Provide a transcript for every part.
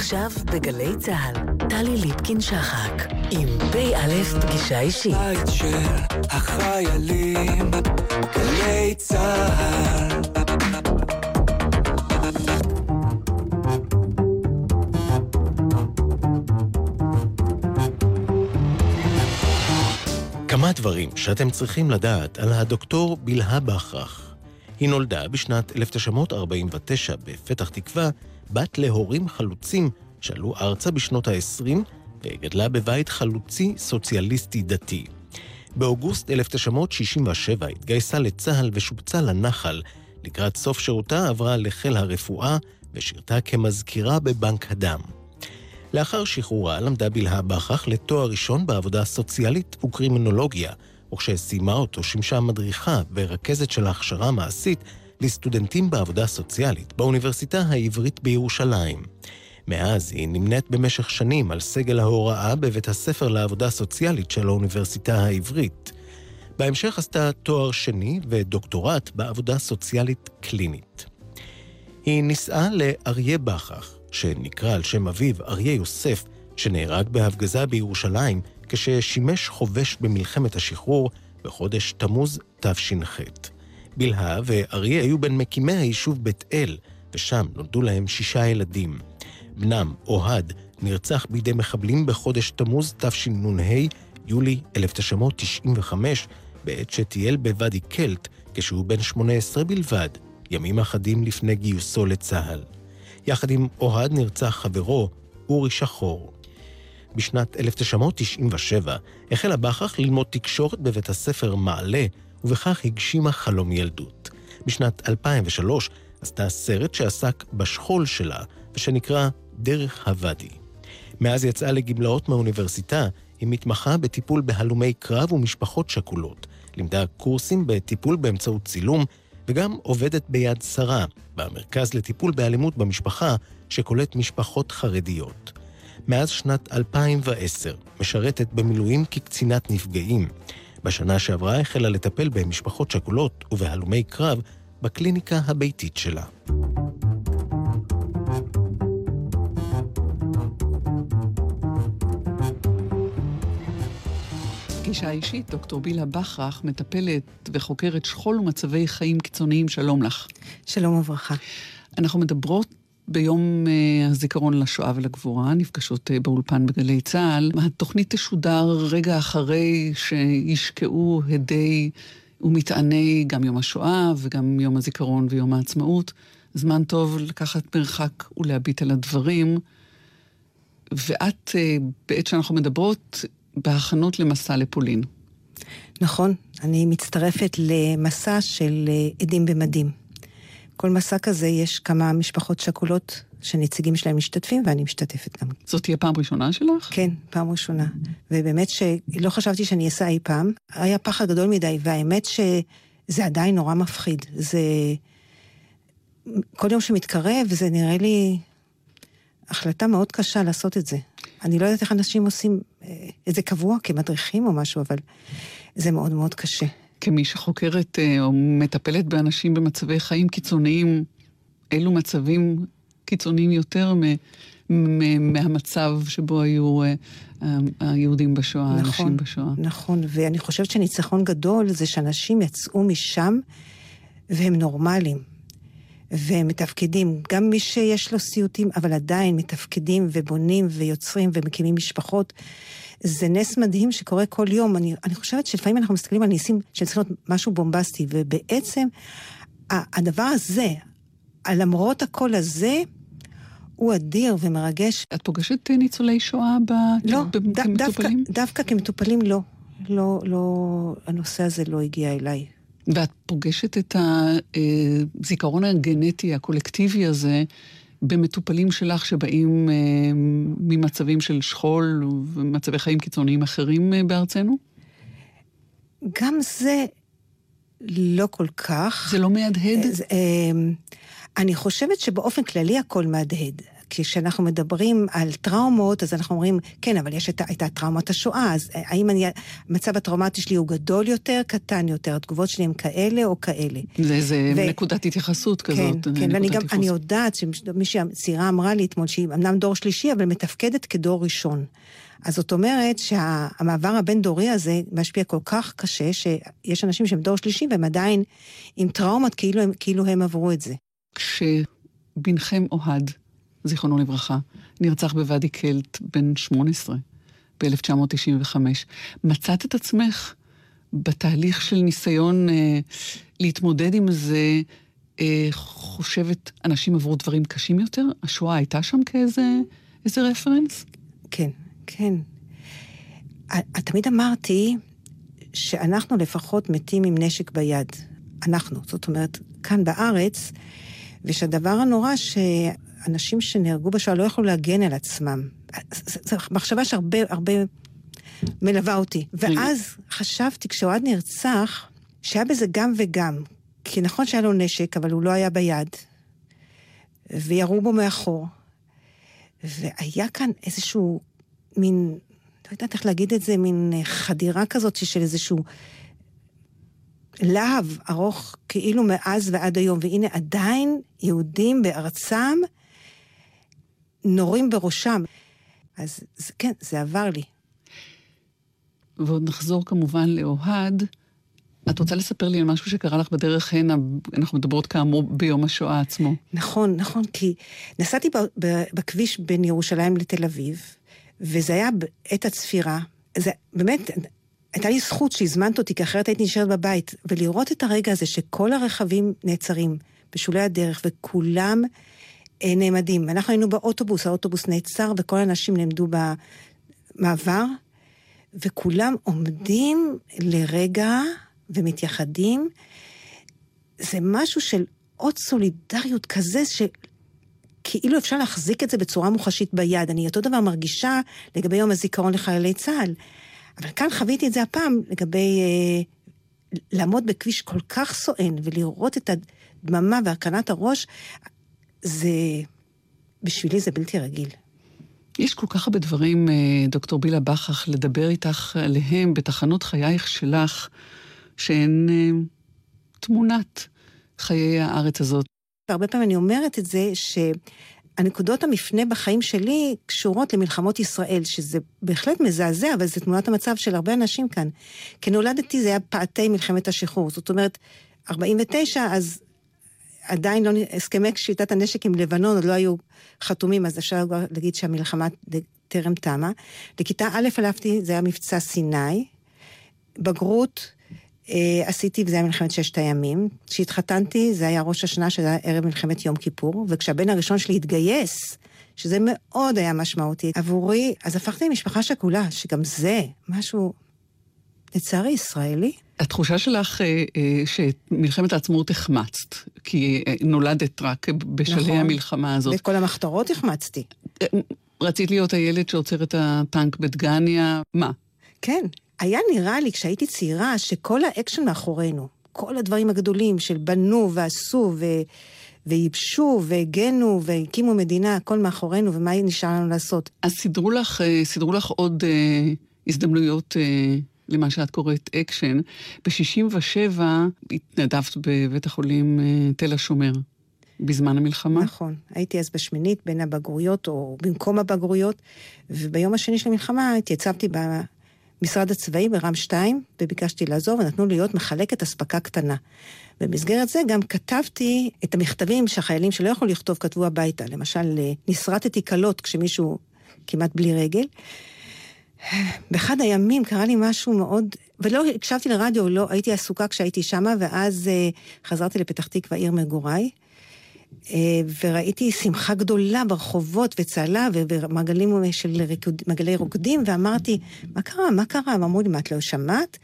עכשיו בגלי צה"ל, טלי ליפקין-שחק, עם פ"א פגישה אישית. בית של החיילים, גלי צה"ל. כמה דברים שאתם צריכים לדעת על הדוקטור בלהה בכרך. היא נולדה בשנת 1949 בפתח תקווה, בת להורים חלוצים שעלו ארצה בשנות ה-20 וגדלה בבית חלוצי סוציאליסטי דתי. באוגוסט 1967 התגייסה לצה"ל ושובצה לנחל. לקראת סוף שירותה עברה לחיל הרפואה ושירתה כמזכירה בבנק הדם. לאחר שחרורה למדה בלהה בכרך לתואר ראשון בעבודה סוציאלית וקרימינולוגיה, וכשסיימה אותו שימשה מדריכה ורכזת של ההכשרה המעשית לסטודנטים בעבודה סוציאלית באוניברסיטה העברית בירושלים. מאז היא נמנית במשך שנים על סגל ההוראה בבית הספר לעבודה סוציאלית של האוניברסיטה העברית. בהמשך עשתה תואר שני ודוקטורט בעבודה סוציאלית קלינית. היא נישאה לאריה בכרך, שנקרא על שם אביו אריה יוסף, שנהרג בהפגזה בירושלים כששימש חובש במלחמת השחרור בחודש תמוז תש"ח. בלהה ואריה היו בין מקימי היישוב בית אל, ושם נולדו להם שישה ילדים. בנם, אוהד, נרצח בידי מחבלים בחודש תמוז תשנ"ה, יולי 1995, בעת שטייל בוואדי קלט, כשהוא בן 18 בלבד, ימים אחדים לפני גיוסו לצה"ל. יחד עם אוהד נרצח חברו, אורי שחור. בשנת 1997 החלה בכרך ללמוד תקשורת בבית הספר מעלה, ובכך הגשימה חלום ילדות. בשנת 2003 עשתה סרט שעסק בשכול שלה, ושנקרא דרך הוואדי. מאז יצאה לגמלאות מהאוניברסיטה, היא מתמחה בטיפול בהלומי קרב ומשפחות שכולות. לימדה קורסים בטיפול באמצעות צילום, וגם עובדת ביד שרה, במרכז לטיפול באלימות במשפחה, שקולט משפחות חרדיות. מאז שנת 2010 משרתת במילואים כקצינת נפגעים. בשנה שעברה החלה לטפל במשפחות שכולות ובהלומי קרב בקליניקה הביתית שלה. פגישה אישית, דוקטור בילה בכרך, מטפלת וחוקרת שכול ומצבי חיים קיצוניים. שלום לך. שלום וברכה. אנחנו מדברות ביום uh, הזיכרון לשואה ולגבורה, נפגשות uh, באולפן בגלי צה"ל. התוכנית תשודר רגע אחרי שישקעו הדי ומטעני גם יום השואה וגם יום הזיכרון ויום העצמאות. זמן טוב לקחת מרחק ולהביט על הדברים. ואת, uh, בעת שאנחנו מדברות, בהכנות למסע לפולין. נכון, אני מצטרפת למסע של עדים במדים. כל מסע כזה יש כמה משפחות שכולות שנציגים שלהם משתתפים, ואני משתתפת גם. זאת תהיה פעם ראשונה שלך? כן, פעם ראשונה. ובאמת שלא חשבתי שאני אעשה אי פעם. היה פחד גדול מדי, והאמת שזה עדיין נורא מפחיד. זה... כל יום שמתקרב, זה נראה לי החלטה מאוד קשה לעשות את זה. אני לא יודעת איך אנשים עושים אה, את זה קבוע כמדריכים או משהו, אבל זה מאוד מאוד קשה. כמי שחוקרת אה, או מטפלת באנשים במצבי חיים קיצוניים, אילו מצבים קיצוניים יותר מהמצב שבו היו אה, היהודים בשואה, נכון, האנשים בשואה. נכון, ואני חושבת שניצחון גדול זה שאנשים יצאו משם והם נורמליים. והם מתפקדים, גם מי שיש לו סיוטים, אבל עדיין מתפקדים ובונים ויוצרים ומקימים משפחות. זה נס מדהים שקורה כל יום. אני, אני חושבת שלפעמים אנחנו מסתכלים על ניסים שצריכים להיות משהו בומבסטי, ובעצם הדבר הזה, למרות הקול הזה, הוא אדיר ומרגש. את פוגשת ניצולי שואה ב... לא, ד, כמטופלים? דווקא, דווקא כמטופלים לא. לא, לא, הנושא הזה לא הגיע אליי. ואת פוגשת את הזיכרון הגנטי הקולקטיבי הזה במטופלים שלך שבאים אה, ממצבים של שכול ומצבי חיים קיצוניים אחרים אה, בארצנו? גם זה לא כל כך. זה לא מהדהד? אה, אני חושבת שבאופן כללי הכל מהדהד. כשאנחנו מדברים על טראומות, אז אנחנו אומרים, כן, אבל יש את, את טראומת השואה, אז האם אני, המצב הטראומטי שלי הוא גדול יותר, קטן יותר, התגובות שלי הן כאלה או כאלה. זה, זה ו... נקודת התייחסות כזאת. כן, כן, ואני גם, אני יודעת שמישהי צעירה אמרה לי אתמול שהיא אמנם דור שלישי, אבל מתפקדת כדור ראשון. אז זאת אומרת שהמעבר הבין-דורי הזה משפיע כל כך קשה, שיש אנשים שהם דור שלישי והם עדיין עם טראומות כאילו הם, כאילו הם עברו את זה. כשבנכם אוהד, זיכרונו לברכה, נרצח בוואדי קלט בן 18 ב-1995, מצאת את עצמך בתהליך של ניסיון אה, להתמודד עם זה, אה, חושבת, אנשים עברו דברים קשים יותר? השואה הייתה שם כאיזה רפרנס? כן, כן. תמיד אמרתי שאנחנו לפחות מתים עם נשק ביד. אנחנו, זאת אומרת, כאן בארץ, ושהדבר הנורא שאנשים שנהרגו בשואה לא יכלו להגן על עצמם. זו מחשבה שהרבה, הרבה מלווה אותי. ואז חשבתי, כשאוהד נרצח, שהיה בזה גם וגם. כי נכון שהיה לו נשק, אבל הוא לא היה ביד. וירו בו מאחור. והיה כאן איזשהו מין, לא יודעת איך להגיד את זה, מין חדירה כזאת של איזשהו להב ארוך כאילו מאז ועד היום, והנה עדיין יהודים בארצם נורים בראשם. אז זה, כן, זה עבר לי. ועוד נחזור כמובן לאוהד. את רוצה לספר לי על משהו שקרה לך בדרך הנה, אנחנו מדברות כאמור ביום השואה עצמו. נכון, נכון, כי נסעתי בכביש בין ירושלים לתל אביב, וזה היה בעת הצפירה. זה באמת, הייתה לי זכות שהזמנת אותי, כי אחרת הייתי נשארת בבית, ולראות את הרגע הזה שכל הרכבים נעצרים בשולי הדרך, וכולם נעמדים. אנחנו היינו באוטובוס, האוטובוס נעצר, וכל האנשים נעמדו במעבר, וכולם עומדים לרגע ומתייחדים. זה משהו של עוד סולידריות כזה, שכאילו אפשר להחזיק את זה בצורה מוחשית ביד. אני אותו דבר מרגישה לגבי יום הזיכרון לחיילי צה"ל. אבל כאן חוויתי את זה הפעם לגבי אה, לעמוד בכביש כל כך סואן ולראות את הדממה והרכנת הראש, זה, בשבילי זה בלתי רגיל. יש כל כך הרבה דברים, אה, דוקטור בילה בכך, לדבר איתך עליהם בתחנות חייך שלך, שהן אה, תמונת חיי הארץ הזאת. והרבה פעמים אני אומרת את זה, ש... הנקודות המפנה בחיים שלי קשורות למלחמות ישראל, שזה בהחלט מזעזע, אבל זו תמונת המצב של הרבה אנשים כאן. כי נולדתי, זה היה פעתי מלחמת השחרור. זאת אומרת, 49, אז עדיין לא, הסכמי שביתת הנשק עם לבנון עוד לא היו חתומים, אז אפשר להגיד שהמלחמה טרם תמה. לכיתה א' הלכתי, זה היה מבצע סיני. בגרות, אה, עשיתי, וזה היה מלחמת ששת הימים. כשהתחתנתי, זה היה ראש השנה, שזה היה ערב מלחמת יום כיפור, וכשהבן הראשון שלי התגייס, שזה מאוד היה משמעותי עבורי, אז הפכתי למשפחה שכולה, שגם זה משהו, לצערי, ישראלי. התחושה שלך אה, אה, שמלחמת העצמאות החמצת, כי נולדת רק בשלהי נכון. המלחמה הזאת. ואת כל המחתרות החמצתי. רצית להיות הילד שעוצר את הטנק בדגניה, מה? כן, היה נראה לי כשהייתי צעירה שכל האקשן מאחורינו, כל הדברים הגדולים שבנו ועשו ו... וייבשו והגנו והקימו מדינה, הכל מאחורינו, ומה נשאר לנו לעשות? אז סידרו לך, אה, סידרו לך עוד אה, הזדמנויות אה, למה שאת קוראת אקשן. ב-67' התנדבת בבית החולים אה, תל השומר. בזמן המלחמה? נכון. הייתי אז בשמינית בין הבגרויות, או במקום הבגרויות, וביום השני של המלחמה התייצבתי משרד הצבאי ברם 2, וביקשתי לעזור, ונתנו לי להיות מחלקת אספקה קטנה. במסגרת זה גם כתבתי את המכתבים שהחיילים שלא יכלו לכתוב כתבו הביתה. למשל, נסרטתי כלות כשמישהו כמעט בלי רגל. באחד הימים קרה לי משהו מאוד, ולא הקשבתי לרדיו, לא, הייתי עסוקה כשהייתי שמה, ואז uh, חזרתי לפתח תקווה, עיר מגוריי. אה, וראיתי שמחה גדולה ברחובות וצהלה ובמעגלים של ריקוד, מעגלי רוקדים, ואמרתי, מה קרה? מה קרה? ואמרו לי, מה, את לא שמעת?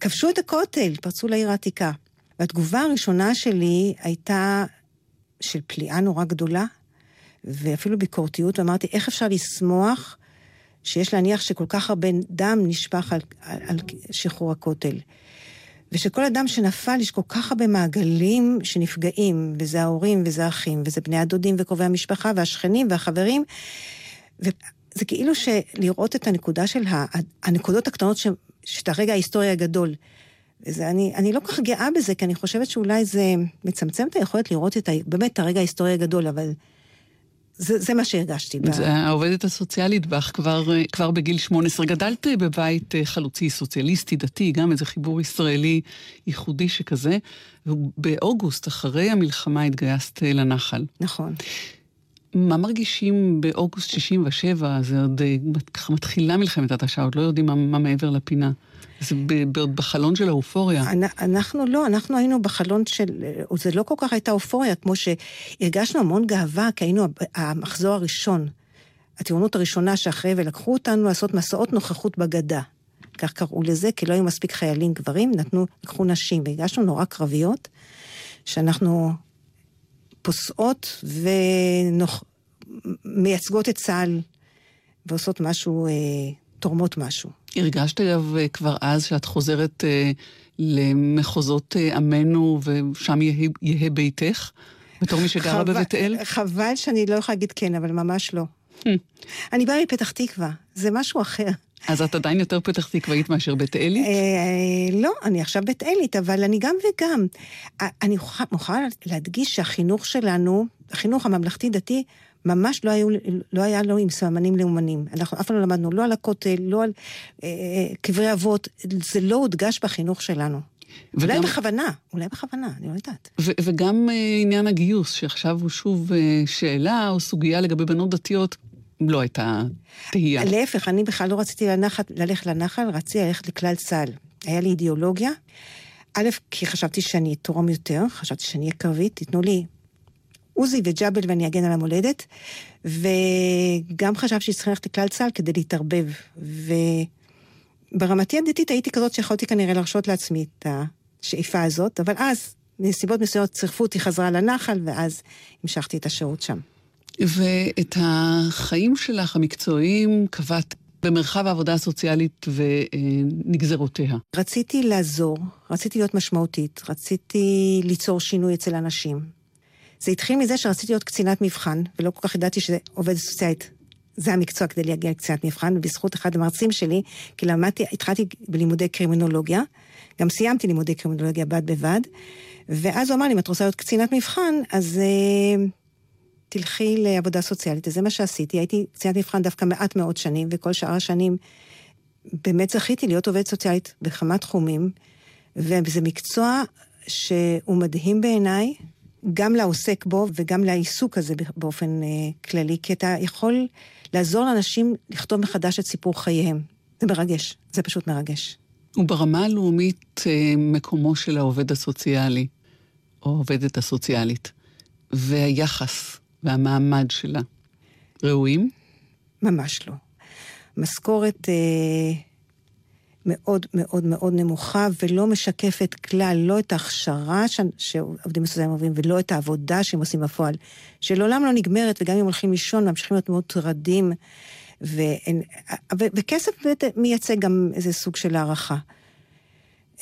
כבשו את הכותל, פרצו לעיר העתיקה. והתגובה הראשונה שלי הייתה של פליאה נורא גדולה, ואפילו ביקורתיות, ואמרתי, איך אפשר לשמוח שיש להניח שכל כך הרבה דם נשפך על, על, על שחרור הכותל? ושכל אדם שנפל, יש כל כך הרבה מעגלים שנפגעים, וזה ההורים, וזה האחים, וזה בני הדודים וקרובי המשפחה, והשכנים והחברים. וזה כאילו שלראות את הנקודה של ה... הנקודות הקטנות, ש... שאת הרגע ההיסטורי הגדול. וזה, אני, אני לא כל כך גאה בזה, כי אני חושבת שאולי זה מצמצם את היכולת לראות את ה... באמת את הרגע ההיסטורי הגדול, אבל זה, זה מה שהרגשתי. זה העובדת הסוציאלית בך כבר, כבר בגיל 18. גדלת בבית אה, חלוצי סוציאליסטי, דתי, גם איזה חיבור ישראלי ייחודי שכזה, ובאוגוסט, אחרי המלחמה, התגייסת אה, לנחל. נכון. מה מרגישים באוגוסט 67? זה עוד אה, ככה מתחילה מלחמת התשה, עוד לא יודעים מה, מה מעבר לפינה. זה בחלון של האופוריה. אנחנו לא, אנחנו היינו בחלון של... זה לא כל כך הייתה אופוריה, כמו שהרגשנו המון גאווה, כי היינו המחזור הראשון, הטירונות הראשונה שאחרי, ולקחו אותנו לעשות מסעות נוכחות בגדה. כך קראו לזה, כי לא היו מספיק חיילים גברים, נתנו, לקחו נשים, והרגשנו נורא קרביות, שאנחנו פוסעות ומייצגות את צה"ל ועושות משהו, אה, תורמות משהו. הרגשת אגב כבר אז שאת חוזרת אה, למחוזות אה, עמנו ושם יהא, יהא ביתך? בתור מי שגרה בבית אל? חבל שאני לא יכולה להגיד כן, אבל ממש לא. Hmm. אני באה מפתח תקווה, זה משהו אחר. אז את עדיין יותר פתח תקוואית מאשר בית אלית? אה, לא, אני עכשיו בית אלית, אבל אני גם וגם. אה, אני מוכרחה להדגיש שהחינוך שלנו, החינוך הממלכתי-דתי, ממש לא, היו, לא היה לו עם סממנים לאומנים. אנחנו אף פעם לא למדנו לא על הכותל, לא על אה, אה קברי אבות, זה לא הודגש בחינוך שלנו. וגם... אולי בכוונה, אולי בכוונה, אני לא יודעת. וגם אה, עניין הגיוס, שעכשיו הוא שוב אה, שאלה או סוגיה לגבי בנות דתיות, לא הייתה תהייה. להפך, אני בכלל לא רציתי לנחת, ללכת לנחל, רציתי ללכת לכלל צה"ל. היה לי אידיאולוגיה. א', כי חשבתי שאני אתרום יותר, חשבתי שאני אהיה קרבית, תיתנו לי עוזי וג'אבל ואני אגן על המולדת, וגם חשבתי שצריכים ללכת לכלל צה"ל כדי להתערבב. וברמתי הדתית הייתי כזאת שיכולתי כנראה להרשות לעצמי את השאיפה הזאת, אבל אז, מסיבות מסוימות, צירפו אותי חזרה לנחל, ואז המשכתי את השירות שם. ואת החיים שלך, המקצועיים, קבעת במרחב העבודה הסוציאלית ונגזרותיה. רציתי לעזור, רציתי להיות משמעותית, רציתי ליצור שינוי אצל אנשים. זה התחיל מזה שרציתי להיות קצינת מבחן, ולא כל כך ידעתי שזה עובדת סוציאלית. זה המקצוע כדי להגיע לקצינת מבחן, ובזכות אחד המרצים שלי, כי למדתי, התחלתי בלימודי קרימינולוגיה, גם סיימתי לימודי קרימינולוגיה בד בבד, ואז הוא אמר לי, אם את רוצה להיות קצינת מבחן, אז uh, תלכי לעבודה סוציאלית. וזה מה שעשיתי, הייתי קצינת מבחן דווקא מעט מאוד שנים, וכל שאר השנים באמת זכיתי להיות עובדת סוציאלית בכמה תחומים, וזה מקצוע שהוא מדהים בעיניי, גם לעוסק בו וגם לעיסוק הזה באופן אה, כללי, כי אתה יכול לעזור לאנשים לכתוב מחדש את סיפור חייהם. זה מרגש, זה פשוט מרגש. וברמה הלאומית, אה, מקומו של העובד הסוציאלי, או העובדת הסוציאלית, והיחס והמעמד שלה, ראויים? ממש לא. משכורת אה, מאוד מאוד מאוד נמוכה, ולא משקפת כלל לא את ההכשרה ש... שעובדים סוציאליים עוברים, ולא את העבודה שהם עושים בפועל, שלעולם לא נגמרת, וגם אם הולכים לישון, ממשיכים להיות מאוד טרדים, ו... ו... וכסף מייצג גם איזה סוג של הערכה.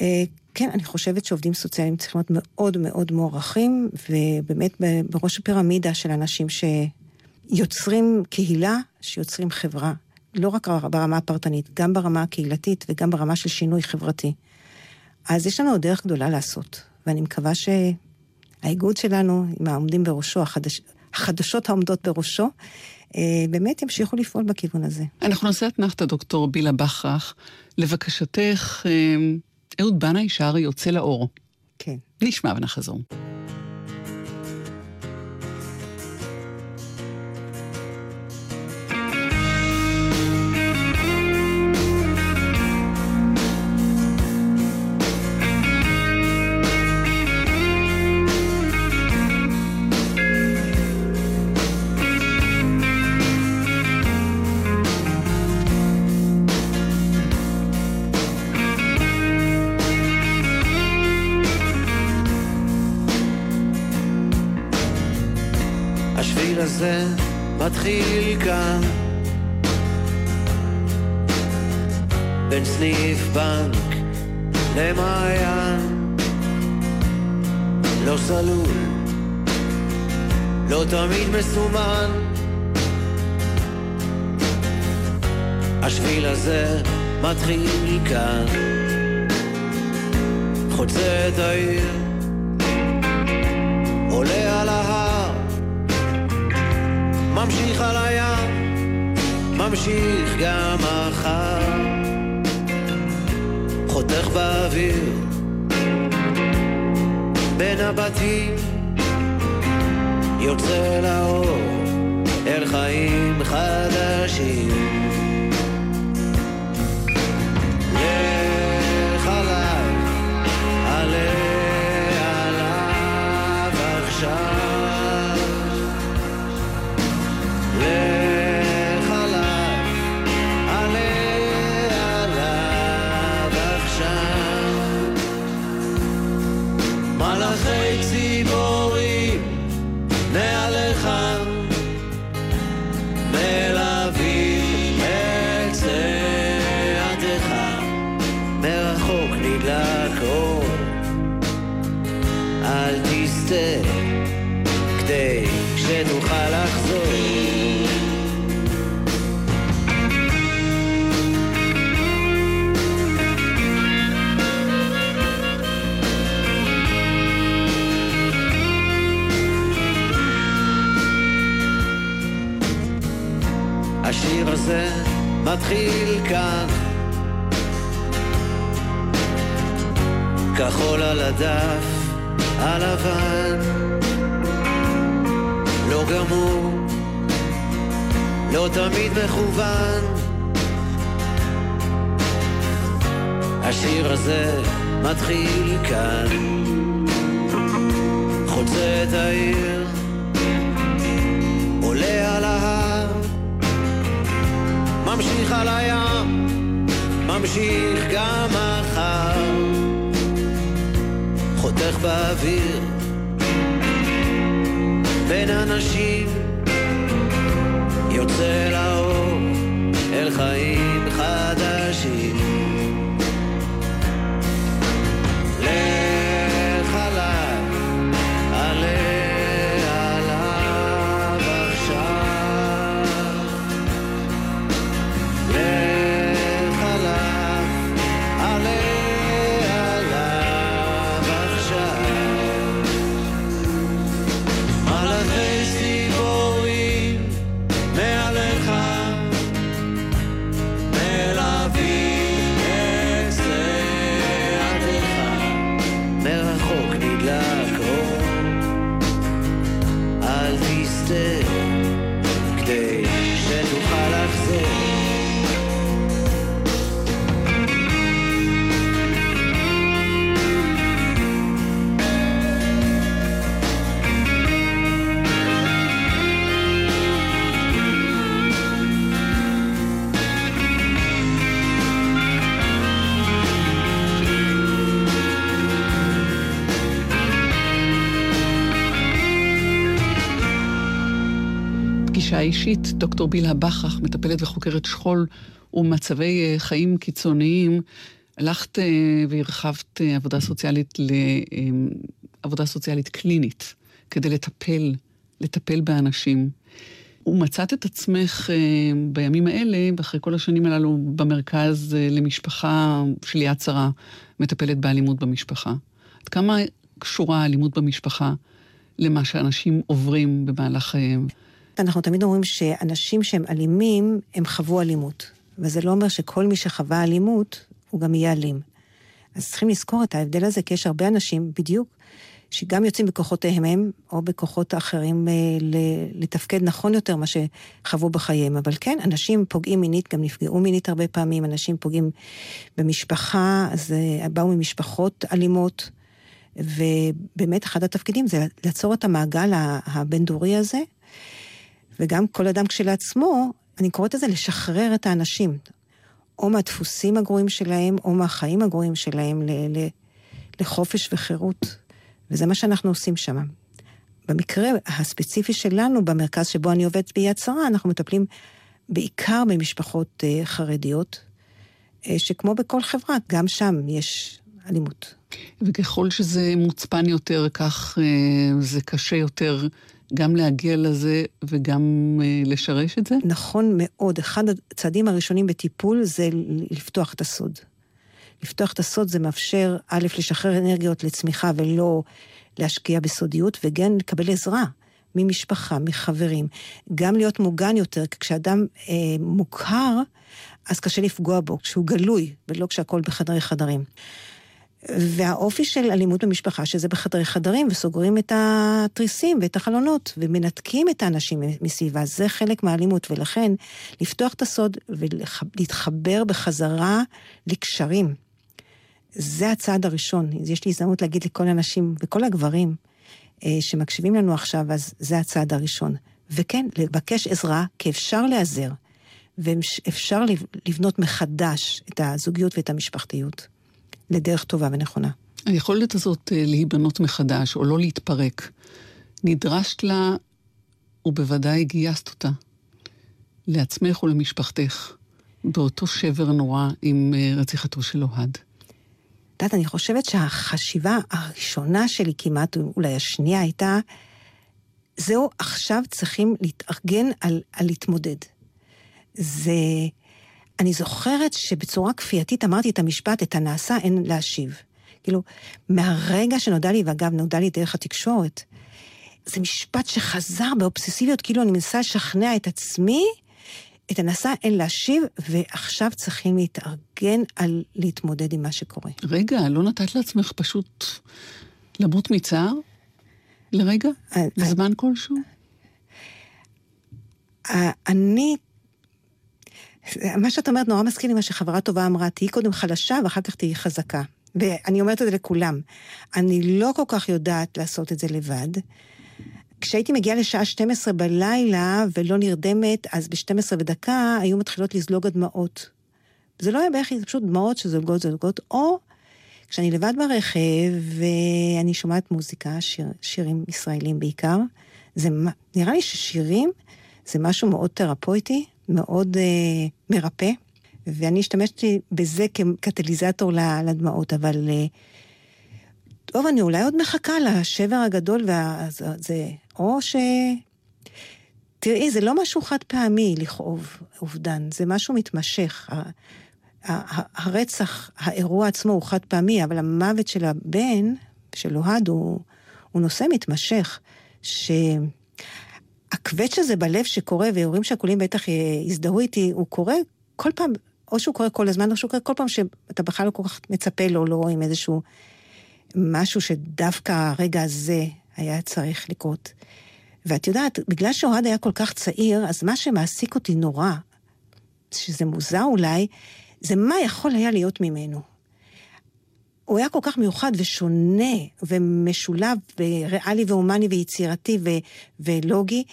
אה, כן, אני חושבת שעובדים סוציאליים צריכים להיות מאוד מאוד מוערכים, ובאמת בראש הפירמידה של אנשים שיוצרים קהילה, שיוצרים חברה. לא רק ברמה הפרטנית, גם ברמה הקהילתית וגם ברמה של שינוי חברתי. אז יש לנו עוד דרך גדולה לעשות, ואני מקווה שהאיגוד שלנו, עם העומדים בראשו, החדש, החדשות העומדות בראשו, אה, באמת ימשיכו לפעול בכיוון הזה. אנחנו נעשה אתנחתא, דוקטור בילה בכרך. לבקשתך, אה, אהוד בנאי שר יוצא לאור. כן. נשמע ונחזור. סניף בנק למעיין. לא סלול, לא תמיד מסומן. השביל הזה מתחיל מכאן. חוצה את העיר עולה על ההר ממשיך על הים ממשיך גם מחר חותך באוויר בין הבתים יוצא לאור אל חיים חדשים מתחיל כאן. כחול על הדף הלבן. לא גמור, לא תמיד מכוון. השיר הזה מתחיל כאן. חוצה את העיר על הים, ממשיך גם מחר. חותך באוויר, בין אנשים, יוצא לאור, אל חיים האישית, דוקטור בילהה בכרך, מטפלת וחוקרת שכול ומצבי אה, חיים קיצוניים. הלכת אה, והרחבת אה, עבודה סוציאלית לעבודה סוציאלית קלינית, כדי לטפל, לטפל באנשים. ומצאת את עצמך בימים האלה, ואחרי כל השנים הללו, במרכז למשפחה של יד שרה, מטפלת באלימות במשפחה. עד כמה קשורה האלימות במשפחה למה שאנשים עוברים במהלך חייהם? אנחנו תמיד אומרים שאנשים שהם אלימים, הם חוו אלימות. וזה לא אומר שכל מי שחווה אלימות, הוא גם יהיה אלים. אז צריכים לזכור את ההבדל הזה, כי יש הרבה אנשים, בדיוק, שגם יוצאים בכוחותיהם הם, או בכוחות האחרים אה, לתפקד נכון יותר מה שחוו בחייהם. אבל כן, אנשים פוגעים מינית, גם נפגעו מינית הרבה פעמים, אנשים פוגעים במשפחה, אז אה, באו ממשפחות אלימות, ובאמת אחד התפקידים זה לעצור את המעגל הבין-דורי הזה, וגם כל אדם כשלעצמו, אני קוראת לזה לשחרר את האנשים, או מהדפוסים הגרועים שלהם, או מהחיים הגרועים שלהם ל- ל- לחופש וחירות. וזה מה שאנחנו עושים שם. במקרה הספציפי שלנו, במרכז שבו אני עובדת ביד שרה, אנחנו מטפלים בעיקר במשפחות uh, חרדיות, uh, שכמו בכל חברה, גם שם יש אלימות. וככל שזה מוצפן יותר, כך אה, זה קשה יותר גם להגיע לזה וגם אה, לשרש את זה? נכון מאוד. אחד הצעדים הראשונים בטיפול זה לפתוח את הסוד. לפתוח את הסוד זה מאפשר, א', לשחרר אנרגיות לצמיחה ולא להשקיע בסודיות, וגם לקבל עזרה ממשפחה, מחברים. גם להיות מוגן יותר, כי כשאדם אה, מוכר, אז קשה לפגוע בו, כשהוא גלוי, ולא כשהכול בחדרי חדרים. והאופי של אלימות במשפחה, שזה בחדרי חדרים, וסוגרים את התריסים ואת החלונות, ומנתקים את האנשים מסביבה, זה חלק מהאלימות, ולכן לפתוח את הסוד ולהתחבר בחזרה לקשרים. זה הצעד הראשון. יש לי הזדמנות להגיד לכל האנשים, וכל הגברים אה, שמקשיבים לנו עכשיו, אז זה הצעד הראשון. וכן, לבקש עזרה, כי אפשר להיעזר, ואפשר לבנות מחדש את הזוגיות ואת המשפחתיות. לדרך טובה ונכונה. היכולת הזאת אה, להיבנות מחדש, או לא להתפרק, נדרשת לה, ובוודאי גייסת אותה, לעצמך ולמשפחתך, באותו שבר נורא עם אה, רציחתו של אוהד. את יודעת, אני חושבת שהחשיבה הראשונה שלי כמעט, אולי השנייה, הייתה, זהו, עכשיו צריכים להתארגן על, על להתמודד. זה... אני זוכרת שבצורה כפייתית אמרתי את המשפט, את הנעשה אין להשיב. כאילו, מהרגע שנודע לי, ואגב, נודע לי דרך התקשורת, זה משפט שחזר באובססיביות, כאילו אני מנסה לשכנע את עצמי, את הנעשה אין להשיב, ועכשיו צריכים להתארגן על להתמודד עם מה שקורה. רגע, לא נתת לעצמך פשוט למות מצער? לרגע? אה, בזמן כלשהו? אה, אני מה שאת אומרת נורא מזכיר לי מה שחברה טובה אמרה, תהיי קודם חלשה ואחר כך תהיי חזקה. ואני אומרת את זה לכולם. אני לא כל כך יודעת לעשות את זה לבד. כשהייתי מגיעה לשעה 12 בלילה ולא נרדמת, אז ב-12 ודקה היו מתחילות לזלוג הדמעות. זה לא היה בכי, זה פשוט דמעות שזולגות זולגות, או כשאני לבד ברכב ואני שומעת מוזיקה, שיר, שירים ישראלים בעיקר, זה נראה לי ששירים זה משהו מאוד תרפויטי, מאוד אה, מרפא, ואני השתמשתי בזה כקטליזטור לדמעות, אבל... אה, טוב, אני אולי עוד מחכה לשבר הגדול, וזה... או ש... תראי, זה לא משהו חד פעמי לכאוב אובדן, זה משהו מתמשך. הרצח, האירוע עצמו הוא חד פעמי, אבל המוות של הבן, של אוהד, הוא, הוא נושא מתמשך, ש... הקווץ' הזה בלב שקורה, והורים שכולים בטח יזדהו איתי, הוא קורה כל פעם, או שהוא קורה כל הזמן, או שהוא קורה כל פעם שאתה בכלל לא כל כך מצפה לו, לא עם איזשהו משהו שדווקא הרגע הזה היה צריך לקרות. ואת יודעת, בגלל שאוהד היה כל כך צעיר, אז מה שמעסיק אותי נורא, שזה מוזר אולי, זה מה יכול היה להיות ממנו. הוא היה כל כך מיוחד ושונה ומשולב וריאלי והומני ויצירתי ו- ולוגי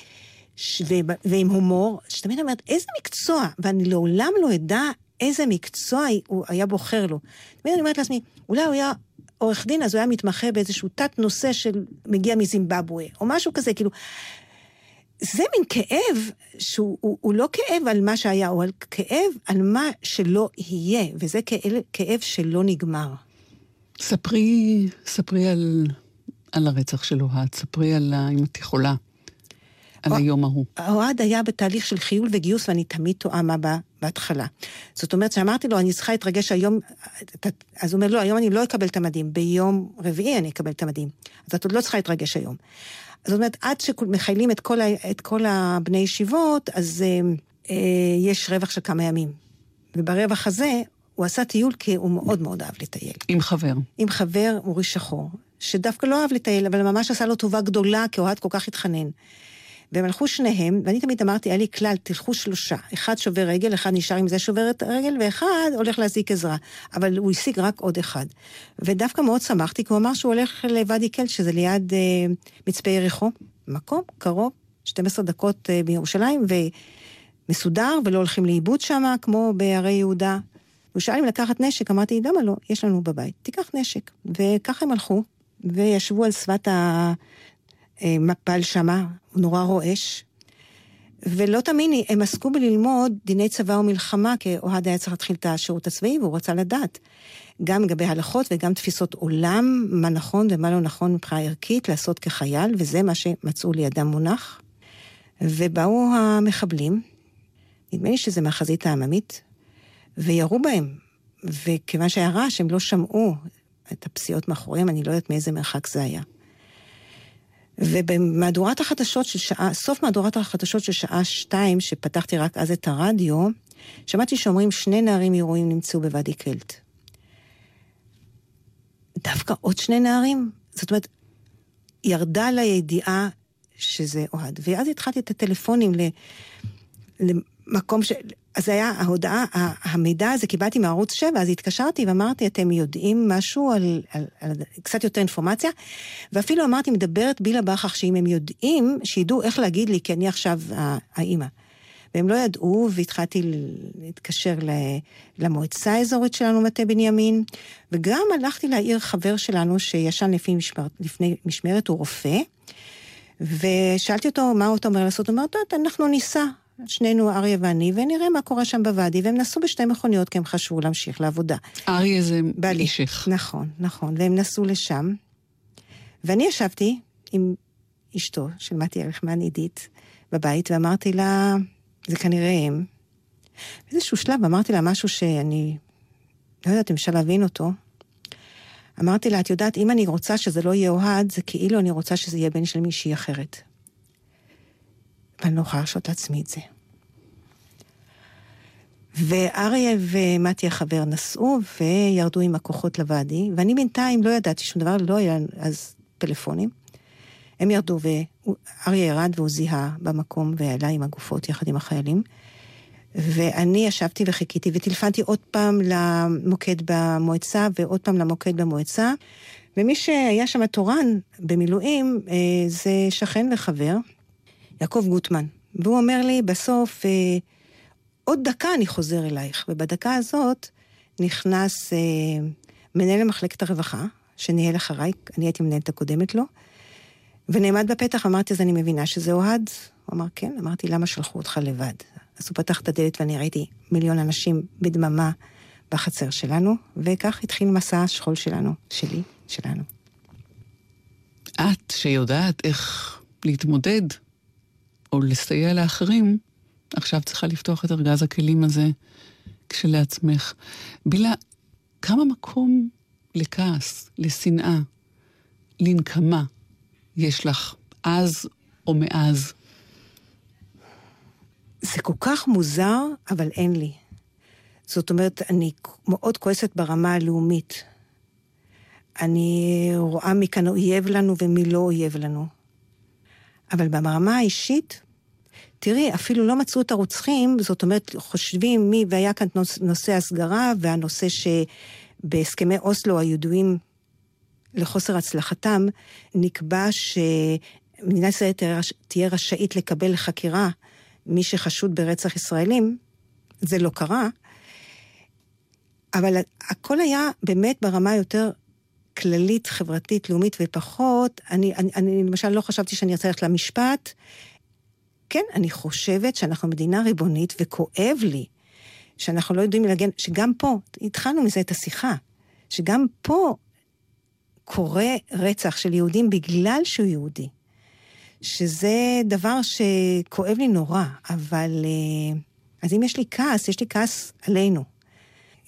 ש- ו- ועם הומור, שתמיד אומרת, איזה מקצוע? ואני לעולם לא אדע איזה מקצוע הוא היה בוחר לו. תמיד אני אומרת לעצמי, אולי הוא היה עורך דין, אז הוא היה מתמחה באיזשהו תת נושא של מגיע מזימבבואה, או משהו כזה, כאילו... זה מין כאב שהוא הוא, הוא לא כאב על מה שהיה, הוא כאב על מה שלא יהיה, וזה כאב, כאב שלא נגמר. ספרי, ספרי על, על הרצח של אוהד, ספרי על, אם את יכולה, על או, היום ההוא. אוהד היה בתהליך של חיול וגיוס, ואני תמיד טועה מה בהתחלה. זאת אומרת שאמרתי לו, אני צריכה להתרגש היום, אז הוא אומר, לא, היום אני לא אקבל את המדים, ביום רביעי אני אקבל את המדים. אז את עוד לא צריכה להתרגש היום. זאת אומרת, עד שמכיילים את כל, את כל הבני ישיבות, אז אה, אה, יש רווח של כמה ימים. וברווח הזה הוא עשה טיול כי הוא מאוד מאוד אהב לטייל. עם חבר. עם חבר, אורי שחור, שדווקא לא אהב לטייל, אבל ממש עשה לו טובה גדולה, כי אוהד כל כך התחנן. והם הלכו שניהם, ואני תמיד אמרתי, היה לי כלל, תלכו שלושה. אחד שובר רגל, אחד נשאר עם זה שובר את הרגל, ואחד הולך להזיק עזרה. אבל הוא השיג רק עוד אחד. ודווקא מאוד שמחתי, כי הוא אמר שהוא הולך לוואדי קלט, שזה ליד אה, מצפה יריחו. מקום קרוב, 12 דקות אה, בירושלים, ומסודר, ולא הולכים לאיבוד שם, כמו בערי יהודה. הוא שאל אם לקחת נשק, אמרתי, למה לא? יש לנו בבית, תיקח נשק. וככה הם הלכו, וישבו על שפת המפל שמה, הוא נורא רועש. ולא תאמיני, הם עסקו בללמוד דיני צבא ומלחמה, כי אוהד היה צריך להתחיל את השירות הצבאי והוא רצה לדעת. גם לגבי הלכות וגם תפיסות עולם, מה נכון ומה לא נכון מבחינה ערכית לעשות כחייל, וזה מה שמצאו לידם מונח. ובאו המחבלים, נדמה לי שזה מהחזית העממית, וירו בהם. וכיוון שהיה רעש, הם לא שמעו את הפסיעות מאחוריהם, אני לא יודעת מאיזה מרחק זה היה. ובמהדורת החדשות של שעה, סוף מהדורת החדשות של שעה שתיים, שפתחתי רק אז את הרדיו, שמעתי שאומרים שני נערים הירואים נמצאו בוואדי קלט. דווקא עוד שני נערים? זאת אומרת, ירדה לידיעה שזה אוהד. ואז התחלתי את הטלפונים למקום ש... אז זה היה ההודעה, המידע הזה קיבלתי מערוץ 7, אז התקשרתי ואמרתי, אתם יודעים משהו על, על, על קצת יותר אינפורמציה? ואפילו אמרתי, מדברת בילה בכך שאם הם יודעים, שידעו איך להגיד לי, כי אני עכשיו האימא. והם לא ידעו, והתחלתי להתקשר למועצה האזורית שלנו, מטה בנימין, וגם הלכתי לעיר חבר שלנו שישן לפני, משמר, לפני משמרת, הוא רופא, ושאלתי אותו, מה אתה אומר לעשות? הוא אומר, אנחנו ניסע. שנינו, אריה ואני, ונראה מה קורה שם בוואדי, והם נסעו בשתי מכוניות כי הם חשבו להמשיך לעבודה. אריה זה אישך. נכון, נכון, והם נסעו לשם, ואני ישבתי עם אשתו של מתי ארכמן, עידית, בבית, ואמרתי לה, זה כנראה הם. באיזשהו שלב אמרתי לה משהו שאני לא יודעת אם אפשר להבין אותו. אמרתי לה, את יודעת, אם אני רוצה שזה לא יהיה אוהד, זה כאילו אני רוצה שזה יהיה בן של מישהי אחרת. ואני לא יכולה להרשות לעצמי את זה. ואריה ומתי החבר נסעו וירדו עם הכוחות לוואדי, ואני בינתיים לא ידעתי שום דבר, לא היה אז פלאפונים. הם ירדו ואריה ירד והוא זיהה במקום ועלה עם הגופות יחד עם החיילים. ואני ישבתי וחיכיתי וטלפנתי עוד פעם למוקד במועצה ועוד פעם למוקד במועצה. ומי שהיה שם תורן במילואים אה, זה שכן וחבר, יעקב גוטמן. והוא אומר לי, בסוף, אה, עוד דקה אני חוזר אלייך. ובדקה הזאת נכנס אה, מנהל למחלקת הרווחה, שניהל אחריי, אני הייתי מנהלת הקודמת לו, ונעמד בפתח, אמרתי, אז אני מבינה שזה אוהד? הוא אמר, כן. אמרתי, למה שלחו אותך לבד? אז הוא פתח את הדלת ואני ראיתי מיליון אנשים בדממה בחצר שלנו, וכך התחיל מסע השכול שלנו, שלי, שלנו. את, שיודעת איך להתמודד או לסייע לאחרים, עכשיו צריכה לפתוח את ארגז הכלים הזה כשלעצמך. בילה, כמה מקום לכעס, לשנאה, לנקמה יש לך אז או מאז? זה כל כך מוזר, אבל אין לי. זאת אומרת, אני מאוד כועסת ברמה הלאומית. אני רואה מי כאן אויב לנו ומי לא אויב לנו. אבל ברמה האישית, תראי, אפילו לא מצאו את הרוצחים, זאת אומרת, חושבים מי, והיה כאן נושא הסגרה, והנושא שבהסכמי אוסלו הידועים לחוסר הצלחתם, נקבע שמדינת ישראל תהיה רשאית לקבל לחקירה מי שחשוד ברצח ישראלים, זה לא קרה, אבל הכל היה באמת ברמה יותר כללית, חברתית, לאומית ופחות, אני, אני, אני למשל לא חשבתי שאני ארצה ללכת למשפט. כן, אני חושבת שאנחנו מדינה ריבונית, וכואב לי שאנחנו לא יודעים להגן, שגם פה, התחלנו מזה את השיחה, שגם פה קורה רצח של יהודים בגלל שהוא יהודי. שזה דבר שכואב לי נורא, אבל... אה, אז אם יש לי כעס, יש לי כעס עלינו.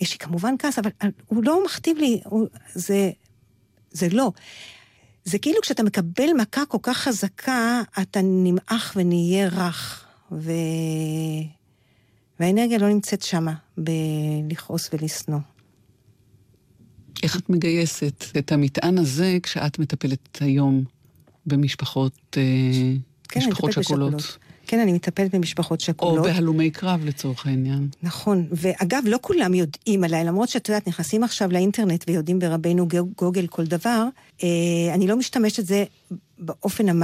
יש לי כמובן כעס, אבל הוא לא מכתיב לי, הוא, זה, זה לא. זה כאילו כשאתה מקבל מכה כל כך חזקה, אתה נמעך ונהיה רך. ו... והאנרגיה לא נמצאת שמה, בלכעוס ולשנוא. איך את מגייסת את המטען הזה כשאת מטפלת היום במשפחות, אה, כן, משפחות שכולות? כן, אני מטפלת במשפחות שכולות. או בהלומי קרב לצורך העניין. נכון, ואגב, לא כולם יודעים עליי, למרות שאת יודעת, נכנסים עכשיו לאינטרנט ויודעים ברבנו גוגל כל דבר, אה, אני לא משתמשת בזה באופן המ...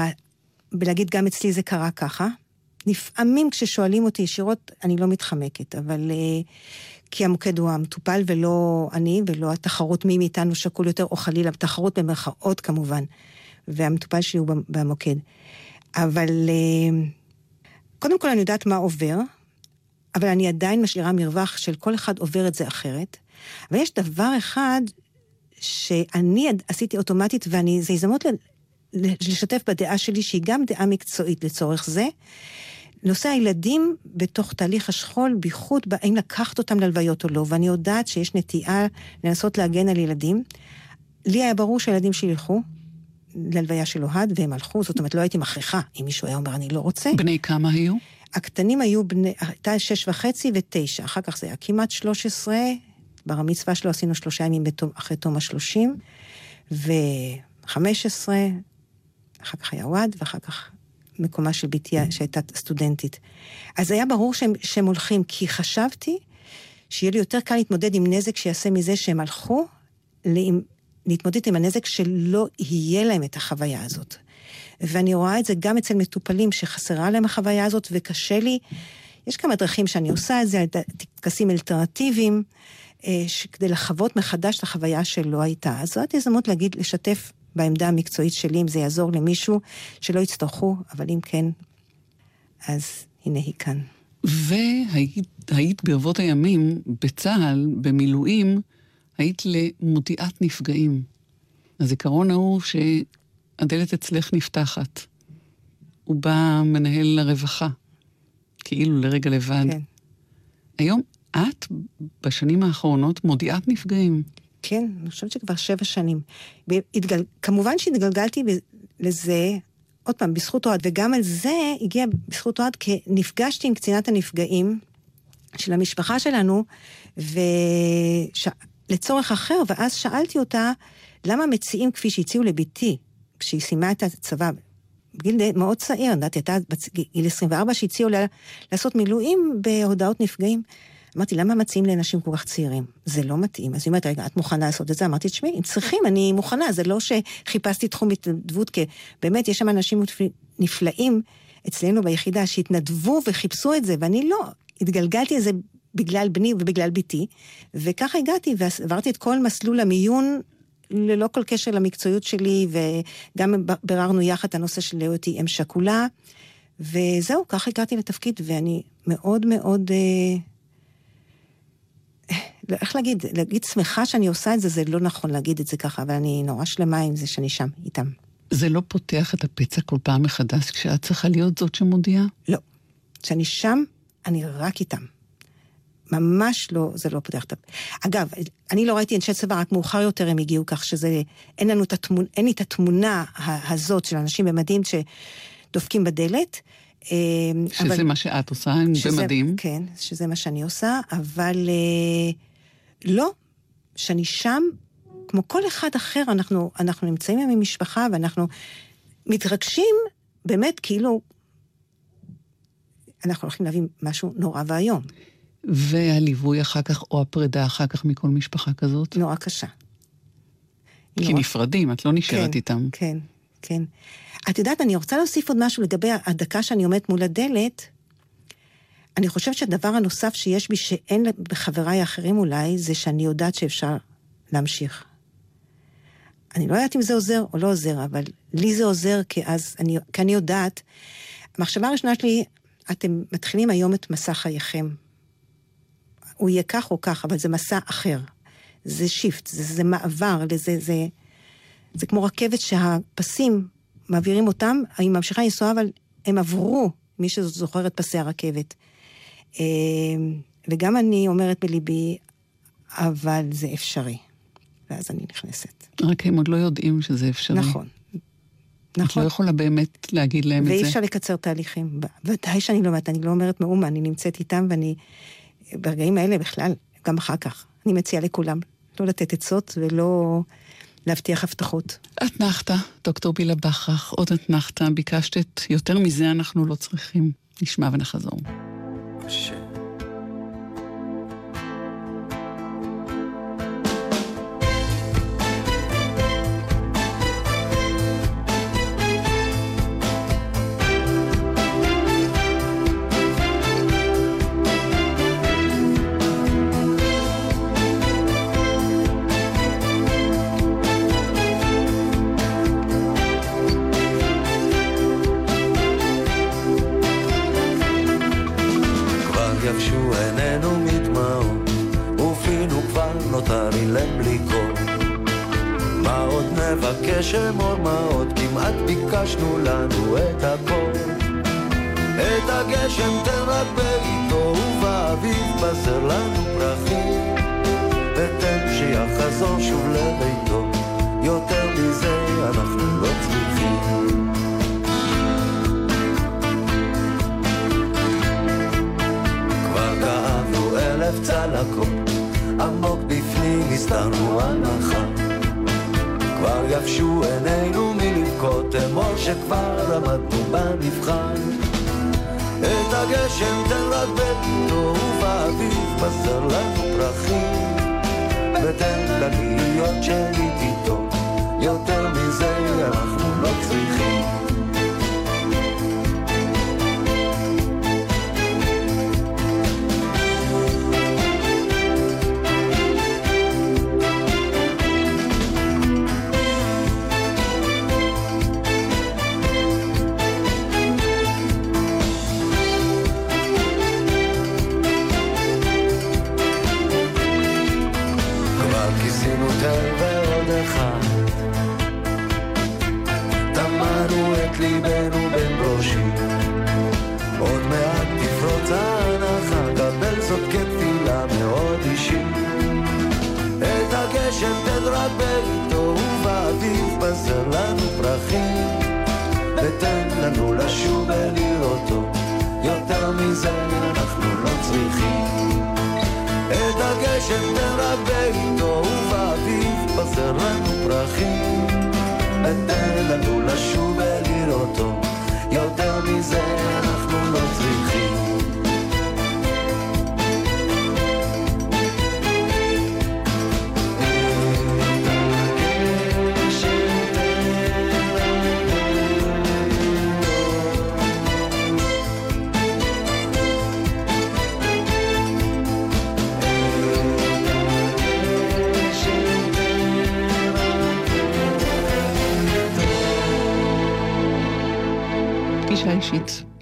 בלהגיד גם אצלי זה קרה ככה. לפעמים כששואלים אותי ישירות, אני לא מתחמקת, אבל... אה, כי המוקד הוא המטופל ולא אני, ולא התחרות מי מאיתנו שקול יותר, או חלילה, תחרות במרכאות כמובן, והמטופל שלי הוא במוקד. אבל... אה, קודם כל אני יודעת מה עובר, אבל אני עדיין משאירה מרווח של כל אחד עובר את זה אחרת. אבל יש דבר אחד שאני עשיתי אוטומטית, וזו הזדמנות לשתף בדעה שלי, שהיא גם דעה מקצועית לצורך זה. נושא הילדים בתוך תהליך השכול, בייחוד האם לקחת אותם ללוויות או לא, ואני יודעת שיש נטייה לנסות להגן על ילדים. לי היה ברור שהילדים שלי ילכו ללוויה של אוהד, והם הלכו, זאת אומרת, לא הייתי מכריחה אם מישהו היה אומר, אני לא רוצה. בני כמה היו? הקטנים היו בני, הייתה שש וחצי ותשע, אחר כך זה היה כמעט שלוש עשרה, בר המצווה שלו עשינו שלושה ימים בתום, אחרי תום השלושים, וחמש עשרה, אחר כך היה אוהד, ואחר כך מקומה של בתי שהייתה סטודנטית. אז היה ברור שהם, שהם הולכים, כי חשבתי שיהיה לי יותר קל להתמודד עם נזק שיעשה מזה שהם הלכו, להתמודד עם הנזק שלא יהיה להם את החוויה הזאת. ואני רואה את זה גם אצל מטופלים שחסרה להם החוויה הזאת, וקשה לי. יש כמה דרכים שאני עושה את זה, טקסים אלטרנטיביים, אה, כדי לחוות מחדש את החוויה שלא הייתה. אז זאת הזדמנות להגיד, לשתף בעמדה המקצועית שלי, אם זה יעזור למישהו, שלא יצטרכו, אבל אם כן, אז הנה היא כאן. והיית ברבות הימים בצה"ל, במילואים, היית למודיעת נפגעים. הזיכרון ההוא שהדלת אצלך נפתחת. הוא בא מנהל הרווחה, כאילו לרגע לבד. כן. היום את, בשנים האחרונות, מודיעת נפגעים. כן, אני חושבת שכבר שבע שנים. והתגל... כמובן שהתגלגלתי לזה, עוד פעם, בזכות אוהד, וגם על זה הגיע בזכות אוהד, כי נפגשתי עם קצינת הנפגעים של המשפחה שלנו, ולצורך וש... אחר, ואז שאלתי אותה, למה מציעים כפי שהציעו לביתי, כשהיא סיימה את הצבא, בגיל מאוד צעיר, יודעת, הייתה בגיל 24, שהציעו לה לעשות מילואים בהודעות נפגעים. אמרתי, למה מציעים לאנשים כל כך צעירים? זה לא מתאים. אז היא אומרת, רגע, את מוכנה לעשות את זה? אמרתי, תשמעי, אם צריכים, אני מוכנה. זה לא שחיפשתי תחום התנדבות, כי באמת יש שם אנשים נפלאים אצלנו ביחידה שהתנדבו וחיפשו את זה, ואני לא. התגלגלתי לזה בגלל בני ובגלל בתי, וככה הגעתי ועברתי את כל מסלול המיון ללא כל קשר למקצועיות שלי, וגם ביררנו יחד את הנושא של היותי אם שכולה, וזהו, ככה הגעתי לתפקיד, ואני מאוד מאוד... אה, איך להגיד, להגיד שמחה שאני עושה את זה, זה לא נכון להגיד את זה ככה, אבל אני נורא שלמה עם זה שאני שם, איתם. זה לא פותח את הפצע כל פעם מחדש כשאת צריכה להיות זאת שמודיעה? לא. כשאני שם, אני רק איתם. ממש לא, זה לא פותח את הפ... אגב, אני לא ראיתי אנשי צבא, רק מאוחר יותר הם הגיעו כך שזה, אין לנו את התמונה, אין לי את התמונה הזאת של אנשים במדים שדופקים בדלת. אמ, שזה אבל, מה שאת עושה, שזה, במדים. כן, שזה מה שאני עושה, אבל אה, לא, שאני שם, כמו כל אחד אחר, אנחנו, אנחנו נמצאים עם משפחה ואנחנו מתרגשים באמת כאילו אנחנו הולכים להביא משהו נורא ואיום. והליווי אחר כך, או הפרידה אחר כך מכל משפחה כזאת? נורא קשה. כי נורא... נפרדים, את לא נשארת כן, איתם. כן, כן. את יודעת, אני רוצה להוסיף עוד משהו לגבי הדקה שאני עומדת מול הדלת. אני חושבת שהדבר הנוסף שיש בי שאין בחבריי האחרים אולי, זה שאני יודעת שאפשר להמשיך. אני לא יודעת אם זה עוזר או לא עוזר, אבל לי זה עוזר כי אז, אני, כי אני יודעת. המחשבה הראשונה שלי, אתם מתחילים היום את מסע חייכם. הוא יהיה כך או כך, אבל זה מסע אחר. זה שיפט, זה, זה מעבר, זה, זה, זה כמו רכבת שהפסים מעבירים אותם, היא ממשיכה לנסוע, אבל הם עברו, מי שזוכר את פסי הרכבת. אה, וגם אני אומרת בליבי, אבל זה אפשרי. ואז אני נכנסת. רק הם עוד לא יודעים שזה אפשרי. נכון. נכון. את לא יכולה באמת להגיד להם את זה. ואי אפשר לקצר תהליכים. ודאי שאני לא אומרת, אני לא אומרת מאומה, אני נמצאת איתם ואני, ברגעים האלה בכלל, גם אחר כך, אני מציעה לכולם לא לתת עצות ולא להבטיח הבטחות. אתנחתא, דוקטור בילה בכרך, עוד אתנחתא, ביקשת את יותר מזה אנחנו לא צריכים. נשמע ונחזור. קשה. את ליבנו בין ראשי. עוד מעט תפרוץ ההנחה, קבל זאת כתפילה מאוד אישית. את הגשם תדרבר איתו ובאביב בזר לנו פרחים. ותן לנו לשוב ולראותו, יותר מזה אנחנו לא צריכים. את הגשם תרבה איתו ובאביב בזר לנו פרחים. ותן לנו לשוב אל אותו. יותר מזה אנחנו לא נוצרים.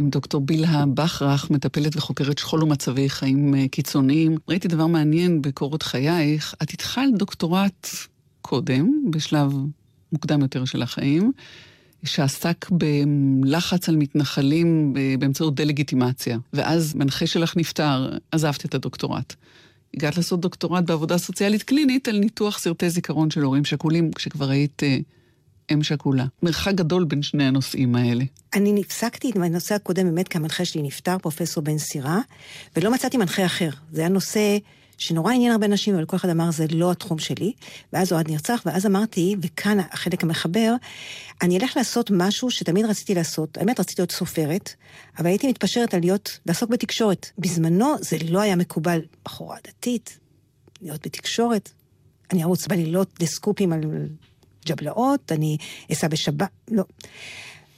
דוקטור בילהה בכרך, מטפלת וחוקרת שכול ומצבי חיים אה, קיצוניים. ראיתי דבר מעניין בקורות חייך. את התחלת דוקטורט קודם, בשלב מוקדם יותר של החיים, שעסק בלחץ על מתנחלים באמצעות דה-לגיטימציה. ואז מנחה שלך נפטר, עזבת את הדוקטורט. הגעת לעשות דוקטורט בעבודה סוציאלית קלינית על ניתוח סרטי זיכרון של הורים שכולים, כשכבר היית אה, אם שכולה. מרחק גדול בין שני הנושאים האלה. אני נפסקתי בנושא הקודם, באמת, כי המנחה שלי נפטר, פרופסור בן סירה, ולא מצאתי מנחה אחר. זה היה נושא שנורא עניין הרבה נשים, אבל כל אחד אמר, זה לא התחום שלי. ואז אוהד נרצח, ואז אמרתי, וכאן החלק המחבר, אני אלך לעשות משהו שתמיד רציתי לעשות. האמת, רציתי להיות סופרת, אבל הייתי מתפשרת על להיות, לעסוק בתקשורת. בזמנו זה לא היה מקובל, בחורה דתית, להיות בתקשורת. אני ארוץ בלילות לסקופים על ג'בלאות, אני אסע בשבת, לא.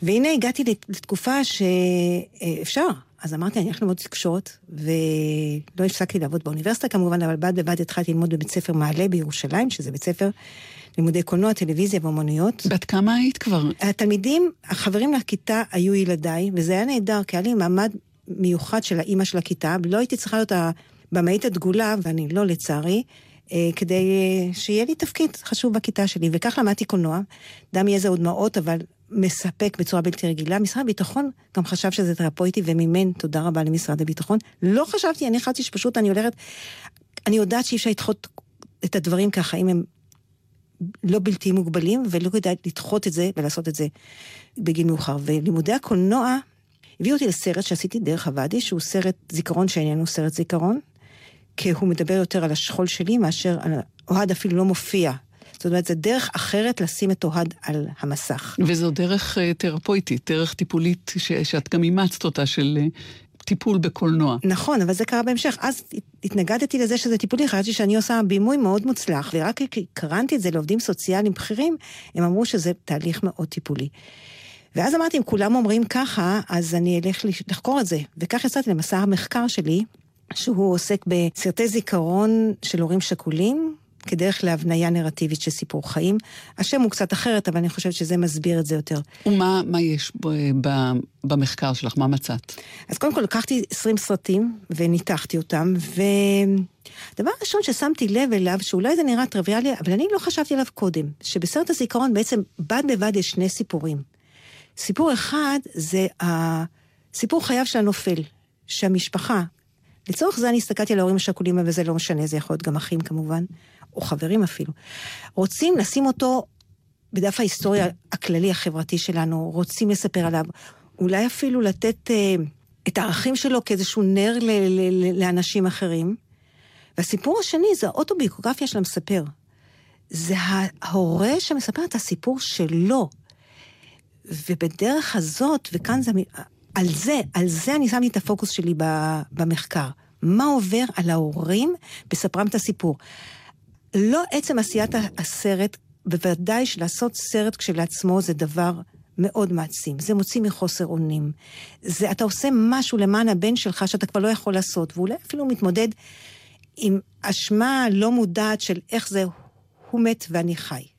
והנה הגעתי לתקופה שאפשר. אז אמרתי, אני הולכת ללמוד תקשורת, ולא הפסקתי לעבוד באוניברסיטה כמובן, אבל בד בבד התחלתי ללמוד בבית ספר מעלה בירושלים, שזה בית ספר לימודי קולנוע, טלוויזיה ואומנויות. בת כמה היית כבר? התלמידים, החברים לכיתה היו ילדיי, וזה היה נהדר, כי היה לי מעמד מיוחד של האימא של הכיתה, ולא הייתי צריכה להיות הבמאית הדגולה, ואני לא לצערי, כדי אה, שיהיה לי תפקיד חשוב בכיתה שלי. וכך למדתי קולנוע, דם יזע ודמעות, אבל מספק בצורה בלתי רגילה. משרד הביטחון גם חשב שזה תרפויטי ומימן, תודה רבה למשרד הביטחון. לא חשבתי, אני חשבתי שפשוט אני הולכת, אני יודעת שאי אפשר לדחות את הדברים ככה, אם הם לא בלתי מוגבלים, ולא כדאי לדחות את זה ולעשות את זה בגיל מאוחר. ולימודי הקולנוע הביאו אותי לסרט שעשיתי דרך הוואדי, שהוא סרט זיכרון שאיננו סרט זיכרון, כי הוא מדבר יותר על השכול שלי מאשר על... אוהד אפילו לא מופיע. זאת אומרת, זו דרך אחרת לשים את אוהד על המסך. וזו דרך uh, תרפויטית, דרך טיפולית ש... שאת גם אימצת אותה של uh, טיפול בקולנוע. נכון, אבל זה קרה בהמשך. אז התנגדתי לזה שזה טיפולי, חשבתי שאני עושה בימוי מאוד מוצלח, ורק קרנתי את זה לעובדים סוציאליים בכירים, הם אמרו שזה תהליך מאוד טיפולי. ואז אמרתי, אם כולם אומרים ככה, אז אני אלך לחקור את זה. וכך יצאתי למסע המחקר שלי, שהוא עוסק בסרטי זיכרון של הורים שכולים, כדרך להבניה נרטיבית של סיפור חיים. השם הוא קצת אחרת, אבל אני חושבת שזה מסביר את זה יותר. ומה מה יש ב, ב, במחקר שלך? מה מצאת? אז קודם כל לקחתי 20 סרטים וניתחתי אותם, ודבר ראשון ששמתי לב אליו, שאולי זה נראה טריוויאלי, אבל אני לא חשבתי עליו קודם, שבסרט הזיכרון בעצם בד בבד יש שני סיפורים. סיפור אחד זה סיפור חייו של הנופל, שהמשפחה, לצורך זה אני הסתכלתי על ההורים השכולים, אבל זה לא משנה, זה יכול להיות גם אחים כמובן, או חברים אפילו. רוצים לשים אותו בדף ההיסטוריה הכללי החברתי שלנו, רוצים לספר עליו, אולי אפילו לתת אה, את הערכים שלו כאיזשהו נר ל- ל- ל- לאנשים אחרים. והסיפור השני זה האוטוביוגרפיה של המספר. זה ההורה שמספר את הסיפור שלו. ובדרך הזאת, וכאן זה, על זה, על זה אני שמתי את הפוקוס שלי במחקר. מה עובר על ההורים בספרם את הסיפור. לא עצם עשיית הסרט, בוודאי שלעשות סרט כשלעצמו זה דבר מאוד מעצים. זה מוציא מחוסר אונים. זה, אתה עושה משהו למען הבן שלך שאתה כבר לא יכול לעשות, ואולי אפילו מתמודד עם אשמה לא מודעת של איך זה, הוא מת ואני חי.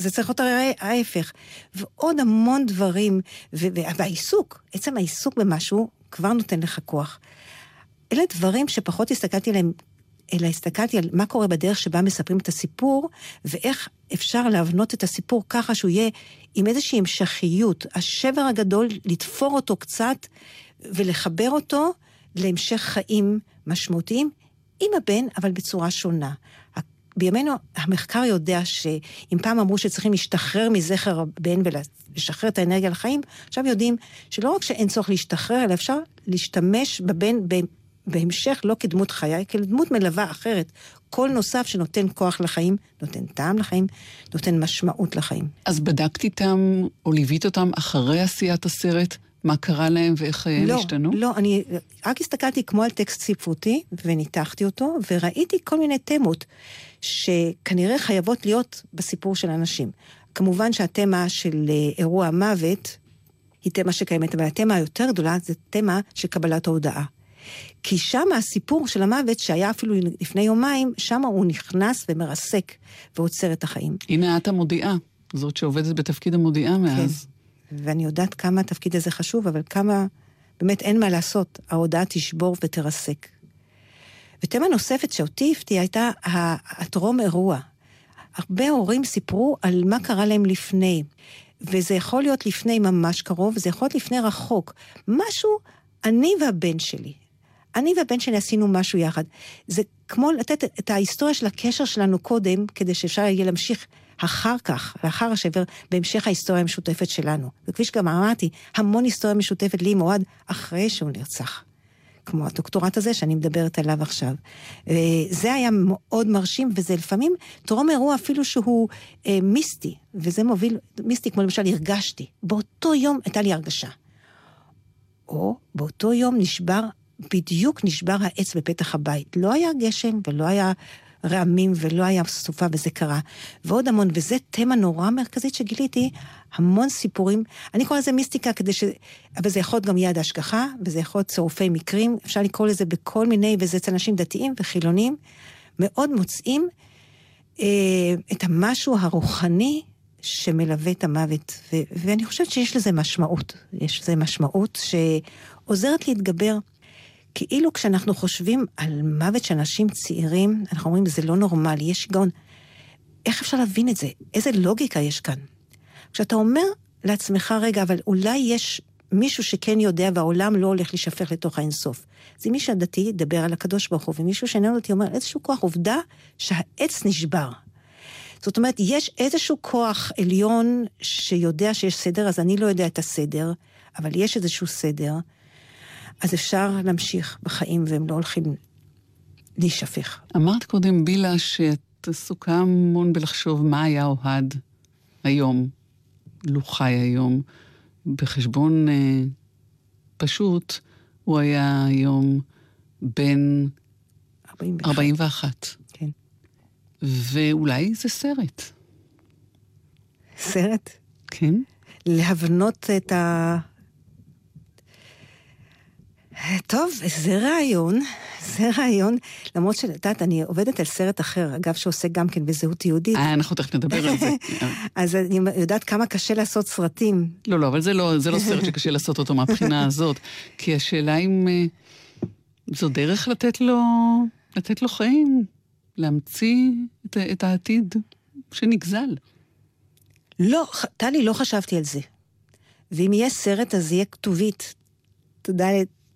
זה צריך להיות הרי ההפך. ועוד המון דברים, והעיסוק, עצם העיסוק במשהו, כבר נותן לך כוח. אלה דברים שפחות הסתכלתי עליהם, אלא הסתכלתי על מה קורה בדרך שבה מספרים את הסיפור, ואיך אפשר להבנות את הסיפור ככה שהוא יהיה עם איזושהי המשכיות. השבר הגדול, לתפור אותו קצת ולחבר אותו להמשך חיים משמעותיים עם הבן, אבל בצורה שונה. בימינו המחקר יודע שאם פעם אמרו שצריכים להשתחרר מזכר הבן ולשחרר את האנרגיה לחיים, עכשיו יודעים שלא רק שאין צורך להשתחרר, אלא אפשר להשתמש בבן בהמשך לא כדמות חיה, כדמות מלווה אחרת. כל נוסף שנותן כוח לחיים, נותן טעם לחיים, נותן משמעות לחיים. אז בדקת איתם, או ליווית אותם אחרי עשיית הסרט? מה קרה להם ואיך חייהם לא, השתנו? לא, אני רק הסתכלתי כמו על טקסט ספרותי, וניתחתי אותו, וראיתי כל מיני תמות שכנראה חייבות להיות בסיפור של אנשים. כמובן שהתמה של אה, אירוע המוות היא תמה שקיימת, אבל התמה היותר גדולה זה תמה של קבלת ההודעה. כי שם הסיפור של המוות, שהיה אפילו לפני יומיים, שם הוא נכנס ומרסק ועוצר את החיים. הנה את המודיעה, זאת שעובדת בתפקיד המודיעה מאז. כן, ואני יודעת כמה התפקיד הזה חשוב, אבל כמה, באמת אין מה לעשות, ההודעה תשבור ותרסק. ותמה נוספת שאותי הפתיעה הייתה הטרום אירוע. הרבה הורים סיפרו על מה קרה להם לפני. וזה יכול להיות לפני ממש קרוב, וזה יכול להיות לפני רחוק. משהו, אני והבן שלי. אני והבן שלי עשינו משהו יחד. זה כמו לתת את ההיסטוריה של הקשר שלנו קודם, כדי שאפשר יהיה להמשיך אחר כך, לאחר השבר, בהמשך ההיסטוריה המשותפת שלנו. וכפי שגם אמרתי, המון היסטוריה משותפת לי עם אוהד אחרי שהוא נרצח. כמו הדוקטורט הזה שאני מדברת עליו עכשיו. אה, זה היה מאוד מרשים, וזה לפעמים טרום אירוע אפילו שהוא אה, מיסטי, וזה מוביל, מיסטי כמו למשל הרגשתי. באותו יום הייתה לי הרגשה. או באותו יום נשבר, בדיוק נשבר העץ בפתח הבית. לא היה גשם ולא היה רעמים ולא היה סופה וזה קרה. ועוד המון, וזה תמה נורא מרכזית שגיליתי, המון סיפורים. אני קורא לזה מיסטיקה כדי ש... אבל זה יכול להיות גם יד השגחה, וזה יכול להיות צירופי מקרים, אפשר לקרוא לזה בכל מיני, וזה אצל אנשים דתיים וחילונים, מאוד מוצאים אה, את המשהו הרוחני שמלווה את המוות. ו- ואני חושבת שיש לזה משמעות. יש לזה משמעות שעוזרת להתגבר. כאילו כשאנחנו חושבים על מוות של אנשים צעירים, אנחנו אומרים, זה לא נורמלי, יש שיגעון. איך אפשר להבין את זה? איזה לוגיקה יש כאן? כשאתה אומר לעצמך, רגע, אבל אולי יש מישהו שכן יודע והעולם לא הולך להישפך לתוך האינסוף. זה מישהו הדתי ידבר על הקדוש ברוך הוא, ומישהו שאיננו דתי אומר, איזשהו כוח, עובדה שהעץ נשבר. זאת אומרת, יש איזשהו כוח עליון שיודע שיש סדר, אז אני לא יודע את הסדר, אבל יש איזשהו סדר, אז אפשר להמשיך בחיים והם לא הולכים להישפך. אמרת קודם, בילה, שאת עסוקה המון בלחשוב מה היה אוהד היום, לו חי היום. בחשבון אה, פשוט, הוא היה היום בן 41. 41. כן. ואולי זה סרט. סרט? כן. להבנות את ה... טוב, זה רעיון, זה רעיון, למרות שאת יודעת, אני עובדת על סרט אחר, אגב, שעוסק גם כן בזהות יהודית. אה, אנחנו תכף נדבר על זה. אז אני יודעת כמה קשה לעשות סרטים. לא, לא, אבל זה לא, זה לא סרט שקשה לעשות אותו מהבחינה הזאת. כי השאלה אם אה, זו דרך לתת לו, לתת לו חיים, להמציא את, את העתיד שנגזל. לא, טלי, לא חשבתי על זה. ואם יהיה סרט, אז יהיה כתובית. תודה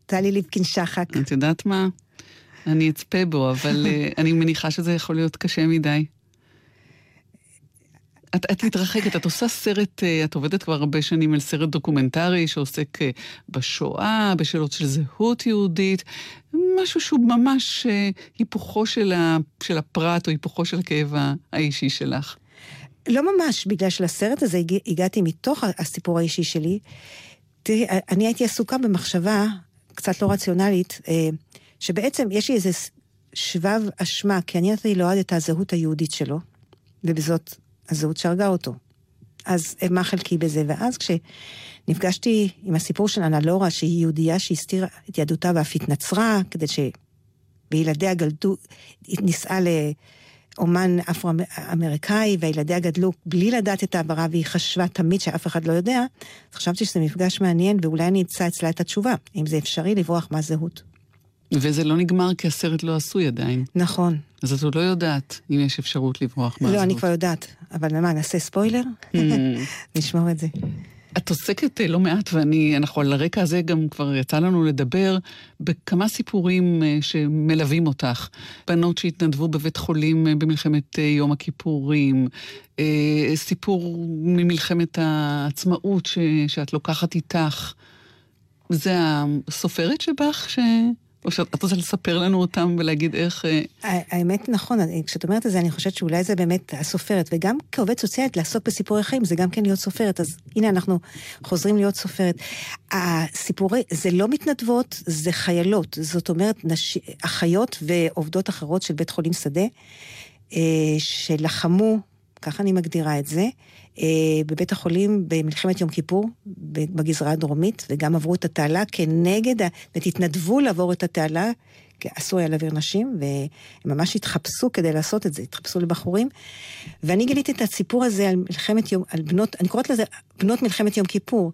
לטלי ליפקין שחק. את יודעת מה? אני אצפה בו, אבל אה, אני מניחה שזה יכול להיות קשה מדי. את, את מתרחקת, את עושה סרט, אה, את עובדת כבר הרבה שנים על סרט דוקומנטרי שעוסק אה, בשואה, בשאלות של זהות יהודית, משהו שהוא ממש היפוכו של, ה, של הפרט או היפוכו של הכאב האישי שלך. לא ממש, בגלל שלסרט הזה הגע, הגעתי מתוך הסיפור האישי שלי. תראי, אני הייתי עסוקה במחשבה קצת לא רציונלית, אה, שבעצם יש לי איזה שבב אשמה, כי אני נתתי לאוהד את הזהות היהודית שלו, ובזאת הזהות שהרגה אותו. אז אה, מה חלקי בזה? ואז כשנפגשתי עם הסיפור של אנה לורה, שהיא יהודייה שהסתירה את יהדותה ואף התנצרה, כדי ש... וילדיה גלדו, נישאה ל... אומן אפרו-אמריקאי, וילדיה גדלו בלי לדעת את העברה, והיא חשבה תמיד שאף אחד לא יודע, אז חשבתי שזה מפגש מעניין, ואולי אני אמצא אצלה את התשובה, אם זה אפשרי לברוח מהזהות. וזה לא נגמר כי הסרט לא עשוי עדיין. נכון. אז את עוד לא יודעת אם יש אפשרות לברוח מהזהות. לא, אני כבר יודעת. אבל מה, נעשה ספוילר? Hmm. נשמור את זה. את עוסקת אה, לא מעט, ואני, אנחנו על הרקע הזה גם כבר יצא לנו לדבר בכמה סיפורים אה, שמלווים אותך. בנות שהתנדבו בבית חולים אה, במלחמת יום הכיפורים, סיפור ממלחמת העצמאות ש, שאת לוקחת איתך. זה הסופרת שבך ש... או שאת רוצה לספר לנו אותם ולהגיד איך... אה, האמת, נכון, כשאת אומרת את זה, אני חושבת שאולי זה באמת הסופרת, וגם כעובד סוציאלית לעסוק בסיפורי חיים, זה גם כן להיות סופרת, אז הנה אנחנו חוזרים להיות סופרת. הסיפורי, זה לא מתנדבות, זה חיילות, זאת אומרת, נש... אחיות ועובדות אחרות של בית חולים שדה, אה, שלחמו, ככה אני מגדירה את זה, אה, בבית החולים במלחמת יום כיפור, בגזרה הדרומית, וגם עברו את התעלה כנגד, ותתנדבו לעבור את התעלה, כי אסור היה להעביר נשים, והם ממש התחפשו כדי לעשות את זה, התחפשו לבחורים. ואני גיליתי את הסיפור הזה על מלחמת יום, על בנות, אני קוראת לזה בנות מלחמת יום כיפור.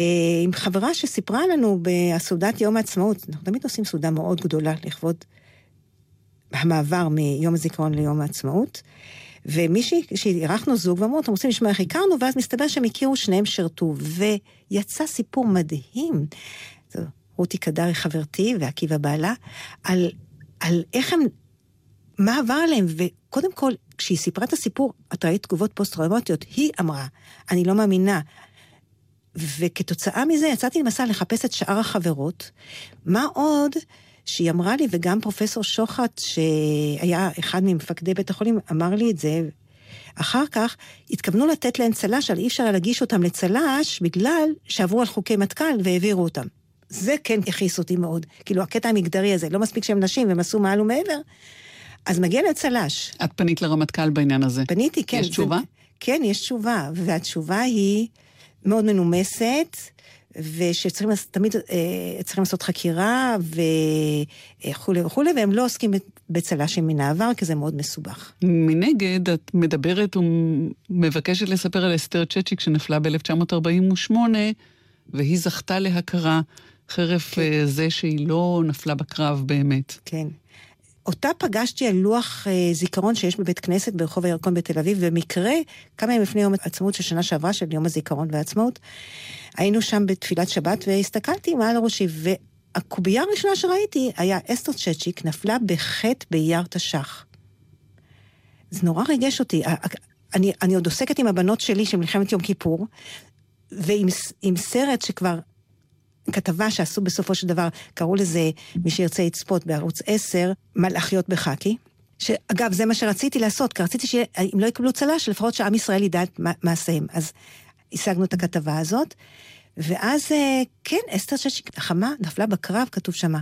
אה, עם חברה שסיפרה לנו בסעודת יום העצמאות, אנחנו תמיד עושים סעודה מאוד גדולה לכבוד המעבר מיום הזיכרון ליום העצמאות. ומישהי, שאירחנו זוג, ואמרו, אתם רוצים לשמוע איך הכרנו, ואז מסתבר שהם הכירו, שניהם שירתו, ויצא סיפור מדהים. רותי קדרי חברתי ועקיבא בעלה, על, על איך הם, מה עבר עליהם, וקודם כל, כשהיא סיפרה את הסיפור, את ראית תגובות פוסט-טראומטיות, היא אמרה, אני לא מאמינה. וכתוצאה מזה יצאתי למסע לחפש את שאר החברות. מה עוד שהיא אמרה לי, וגם פרופסור שוחט, שהיה אחד ממפקדי בית החולים, אמר לי את זה, אחר כך התכוונו לתת להן צל"ש, אבל אי אפשר להגיש אותם לצל"ש, בגלל שעברו על חוקי מטכ"ל והעבירו אותם. זה כן הכעיס אותי מאוד. כאילו, הקטע המגדרי הזה, לא מספיק שהם נשים והם עשו מעל ומעבר, אז מגיע להם צל"ש. את פנית לרמטכ"ל בעניין הזה. פניתי, כן. יש תשובה? זה, כן, יש תשובה, והתשובה היא מאוד מנומסת. ושצריכים תמיד אה, צריכים לעשות חקירה וכולי וכולי, והם לא עוסקים בצל"שים מן העבר, כי זה מאוד מסובך. מנגד, את מדברת ומבקשת לספר על אסתר צ'צ'יק שנפלה ב-1948, והיא זכתה להכרה חרף כן. אה, זה שהיא לא נפלה בקרב באמת. כן. אותה פגשתי על לוח אה, זיכרון שיש בבית כנסת ברחוב הירקון בתל אביב, במקרה, כמה ימים לפני יום העצמאות של שנה שעברה, של יום הזיכרון והעצמאות, היינו שם בתפילת שבת והסתכלתי מעל ראשי, והקובייה הראשונה שראיתי היה אסתר צ'צ'יק נפלה בחטא באייר תש"ח. זה נורא ריגש אותי. אני, אני עוד עוסקת עם הבנות שלי של מלחמת יום כיפור, ועם סרט שכבר כתבה שעשו בסופו של דבר, קראו לזה, מי שירצה לצפות בערוץ 10, מלאכיות בחאקי. שאגב, זה מה שרציתי לעשות, כי רציתי שאם לא יקבלו צל"ש, לפחות שעם ישראל ידע את מעשיהם. אז השגנו את הכתבה הזאת, ואז, אה, כן, אסתר ששיק חמה, נפלה בקרב, כתוב שמה.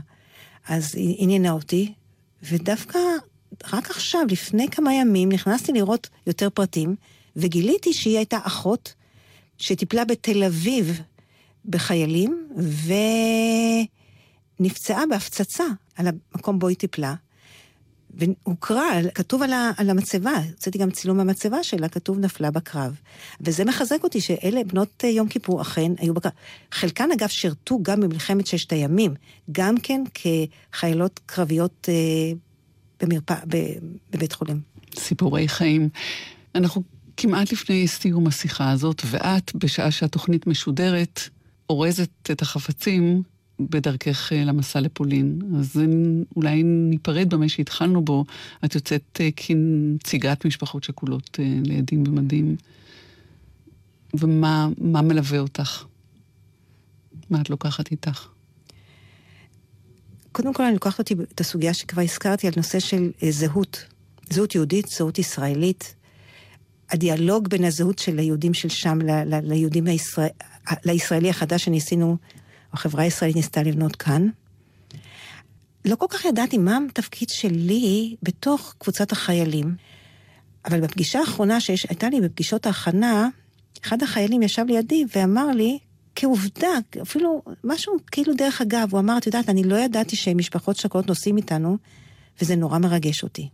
אז היא עניינה אותי, ודווקא רק עכשיו, לפני כמה ימים, נכנסתי לראות יותר פרטים, וגיליתי שהיא הייתה אחות שטיפלה בתל אביב בחיילים, ונפצעה בהפצצה. על המקום בו היא טיפלה, והוקרא, כתוב על, ה, על המצבה, הוצאתי גם צילום מהמצבה שלה, כתוב נפלה בקרב. וזה מחזק אותי שאלה בנות יום כיפור אכן היו בקרב. חלקן אגב שירתו גם במלחמת ששת הימים, גם כן כחיילות קרביות אה, במרפא, בבית חולים. סיפורי חיים. אנחנו כמעט לפני סיום השיחה הזאת, ואת, בשעה שהתוכנית משודרת, אורזת את החפצים בדרכך אה, למסע לפולין. אז אולי ניפרד במה שהתחלנו בו. את יוצאת אה, כנציגת משפחות שכולות אה, לעדים במדים. ומה מלווה אותך? מה את לוקחת איתך? קודם כל אני לוקחת אותי את הסוגיה שכבר הזכרתי על נושא של זהות. זהות יהודית, זהות ישראלית. הדיאלוג בין הזהות של היהודים של שם ל- ל- ליהודים הישראל, לישראלי החדש שניסינו החברה הישראלית ניסתה לבנות כאן. לא כל כך ידעתי מה התפקיד שלי בתוך קבוצת החיילים, אבל בפגישה האחרונה שהייתה לי בפגישות ההכנה, אחד החיילים ישב לידי ואמר לי, כעובדה, אפילו משהו כאילו דרך אגב, הוא אמר, את יודעת, אני לא ידעתי שמשפחות שכולות נוסעים איתנו, וזה נורא מרגש אותי.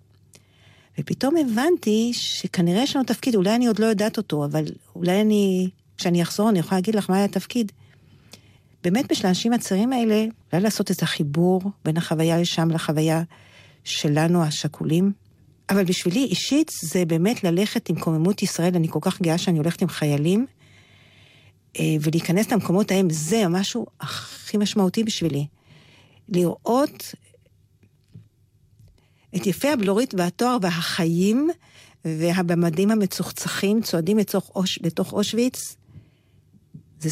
ופתאום הבנתי שכנראה יש לנו תפקיד, אולי אני עוד לא יודעת אותו, אבל אולי אני, כשאני אחזור, אני יכולה להגיד לך מה היה התפקיד. באמת בשביל האנשים הצעירים האלה, אולי לעשות את החיבור בין החוויה לשם לחוויה שלנו, השכולים. אבל בשבילי אישית זה באמת ללכת עם קוממות ישראל, אני כל כך גאה שאני הולכת עם חיילים, אה, ולהיכנס למקומות ההם, זה המשהו הכי משמעותי בשבילי. לראות את יפי הבלורית והתואר והחיים והבמדים המצוחצחים צועדים לתוך, אוש, לתוך אושוויץ, זה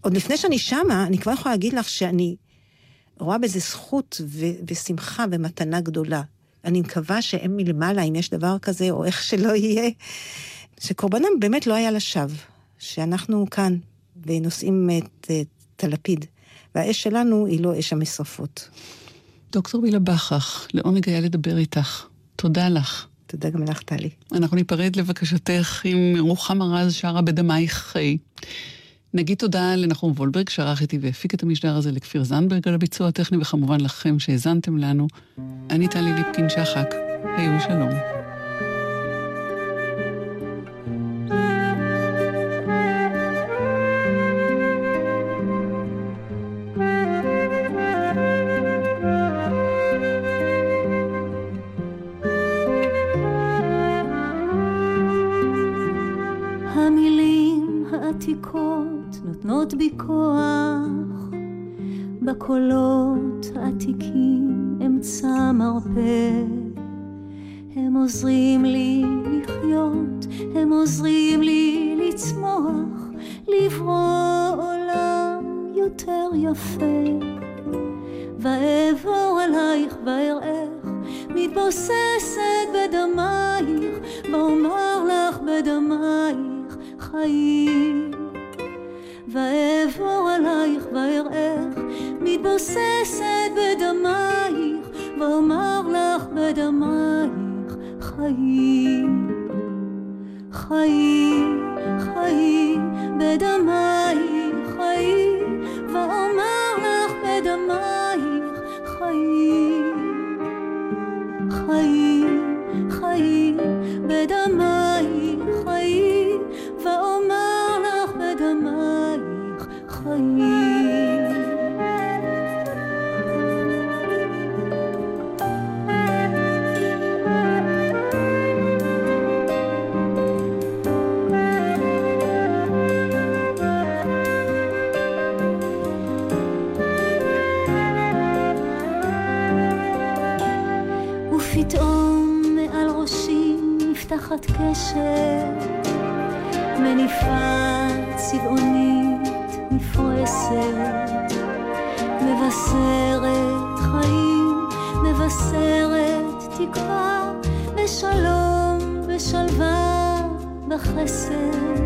עוד לפני שאני שמה, אני כבר יכולה להגיד לך שאני רואה בזה זכות ו- ושמחה ומתנה גדולה. אני מקווה שהם מלמעלה, אם יש דבר כזה, או איך שלא יהיה, שקורבנם באמת לא היה לשווא. שאנחנו כאן, ונושאים את, את הלפיד. והאש שלנו היא לא אש המשרפות. דוקטור בילה בכרך, לעונג היה לדבר איתך. תודה לך. תודה גם לך, טלי. אנחנו ניפרד לבקשתך עם רוחמה רז שרה בדמייך חיי. נגיד תודה לנחום וולברג, שערך איתי והפיק את המשדר הזה, לכפיר זנדברג על הביצוע הטכני, וכמובן לכם שהאזנתם לנו. אני טלי ליפקין שחק, היו שלום. נותנות בי כוח, בקולות עתיקים אמצע מרפא. הם עוזרים לי לחיות, הם עוזרים לי לצמוח, לברוא עולם יותר יפה. ואעבור עלייך ואראך, מתבוססת בדמייך, ואומר לך בדמייך חיים. ואעבור עלייך ואראך, מתבוססת בדמייך, ואומר לך בדמייך חיים, חיים, חיים, בדמייך תחת קשר, מניפה צבעונית נפרסת, מבשרת חיים, מבשרת תקווה, בשלום, בשלווה, בחסד.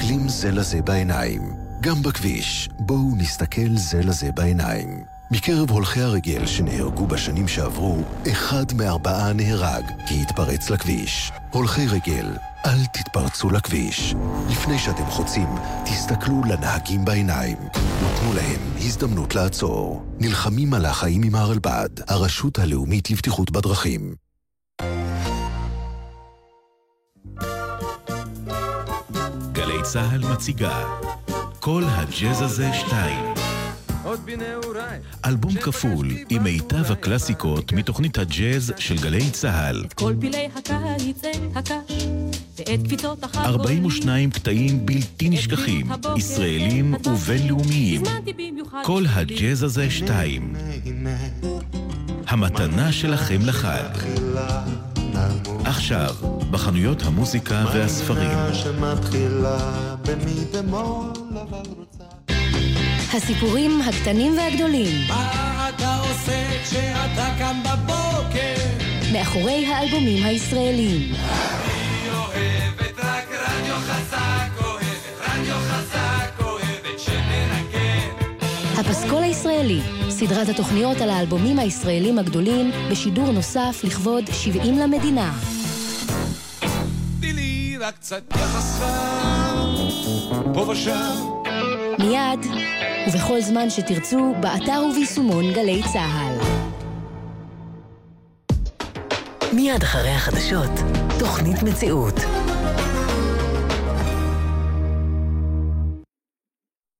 מסתכלים זה לזה בעיניים. גם בכביש, בואו נסתכל זה לזה בעיניים. מקרב הולכי הרגל שנהרגו בשנים שעברו, אחד מארבעה נהרג כי התפרץ לכביש. הולכי רגל, אל תתפרצו לכביש. לפני שאתם חוצים, תסתכלו לנהגים בעיניים ותנו להם הזדמנות לעצור. נלחמים על החיים עם הרלב"ד, הרשות הלאומית לבטיחות בדרכים. צה"ל מציגה כל הג'אז הזה שתיים אלבום כפול עם מיטב הקלאסיקות מתוכנית הג'אז של גלי צה"ל. כל פילי הקיץ את הקש ואת קפיצות החגורים. 42 קטעים בלתי נשכחים, ישראלים ובינלאומיים. כל הג'אז הזה שתיים. המתנה שלכם לחג. עכשיו, בחנויות המוזיקה והספרים. הסיפורים הקטנים והגדולים. מה אתה עושה כשאתה קם בבוקר? מאחורי האלבומים הישראלים. אני אוהבת רק רדיו חזק, הפסקול הישראלי, סדרת התוכניות על האלבומים הישראלים הגדולים, בשידור נוסף לכבוד 70 למדינה. תני לי רק קצת יחס חם, פה ושם. מיד, ובכל זמן שתרצו, באתר וביישומון גלי צה"ל. מיד אחרי החדשות, תוכנית מציאות.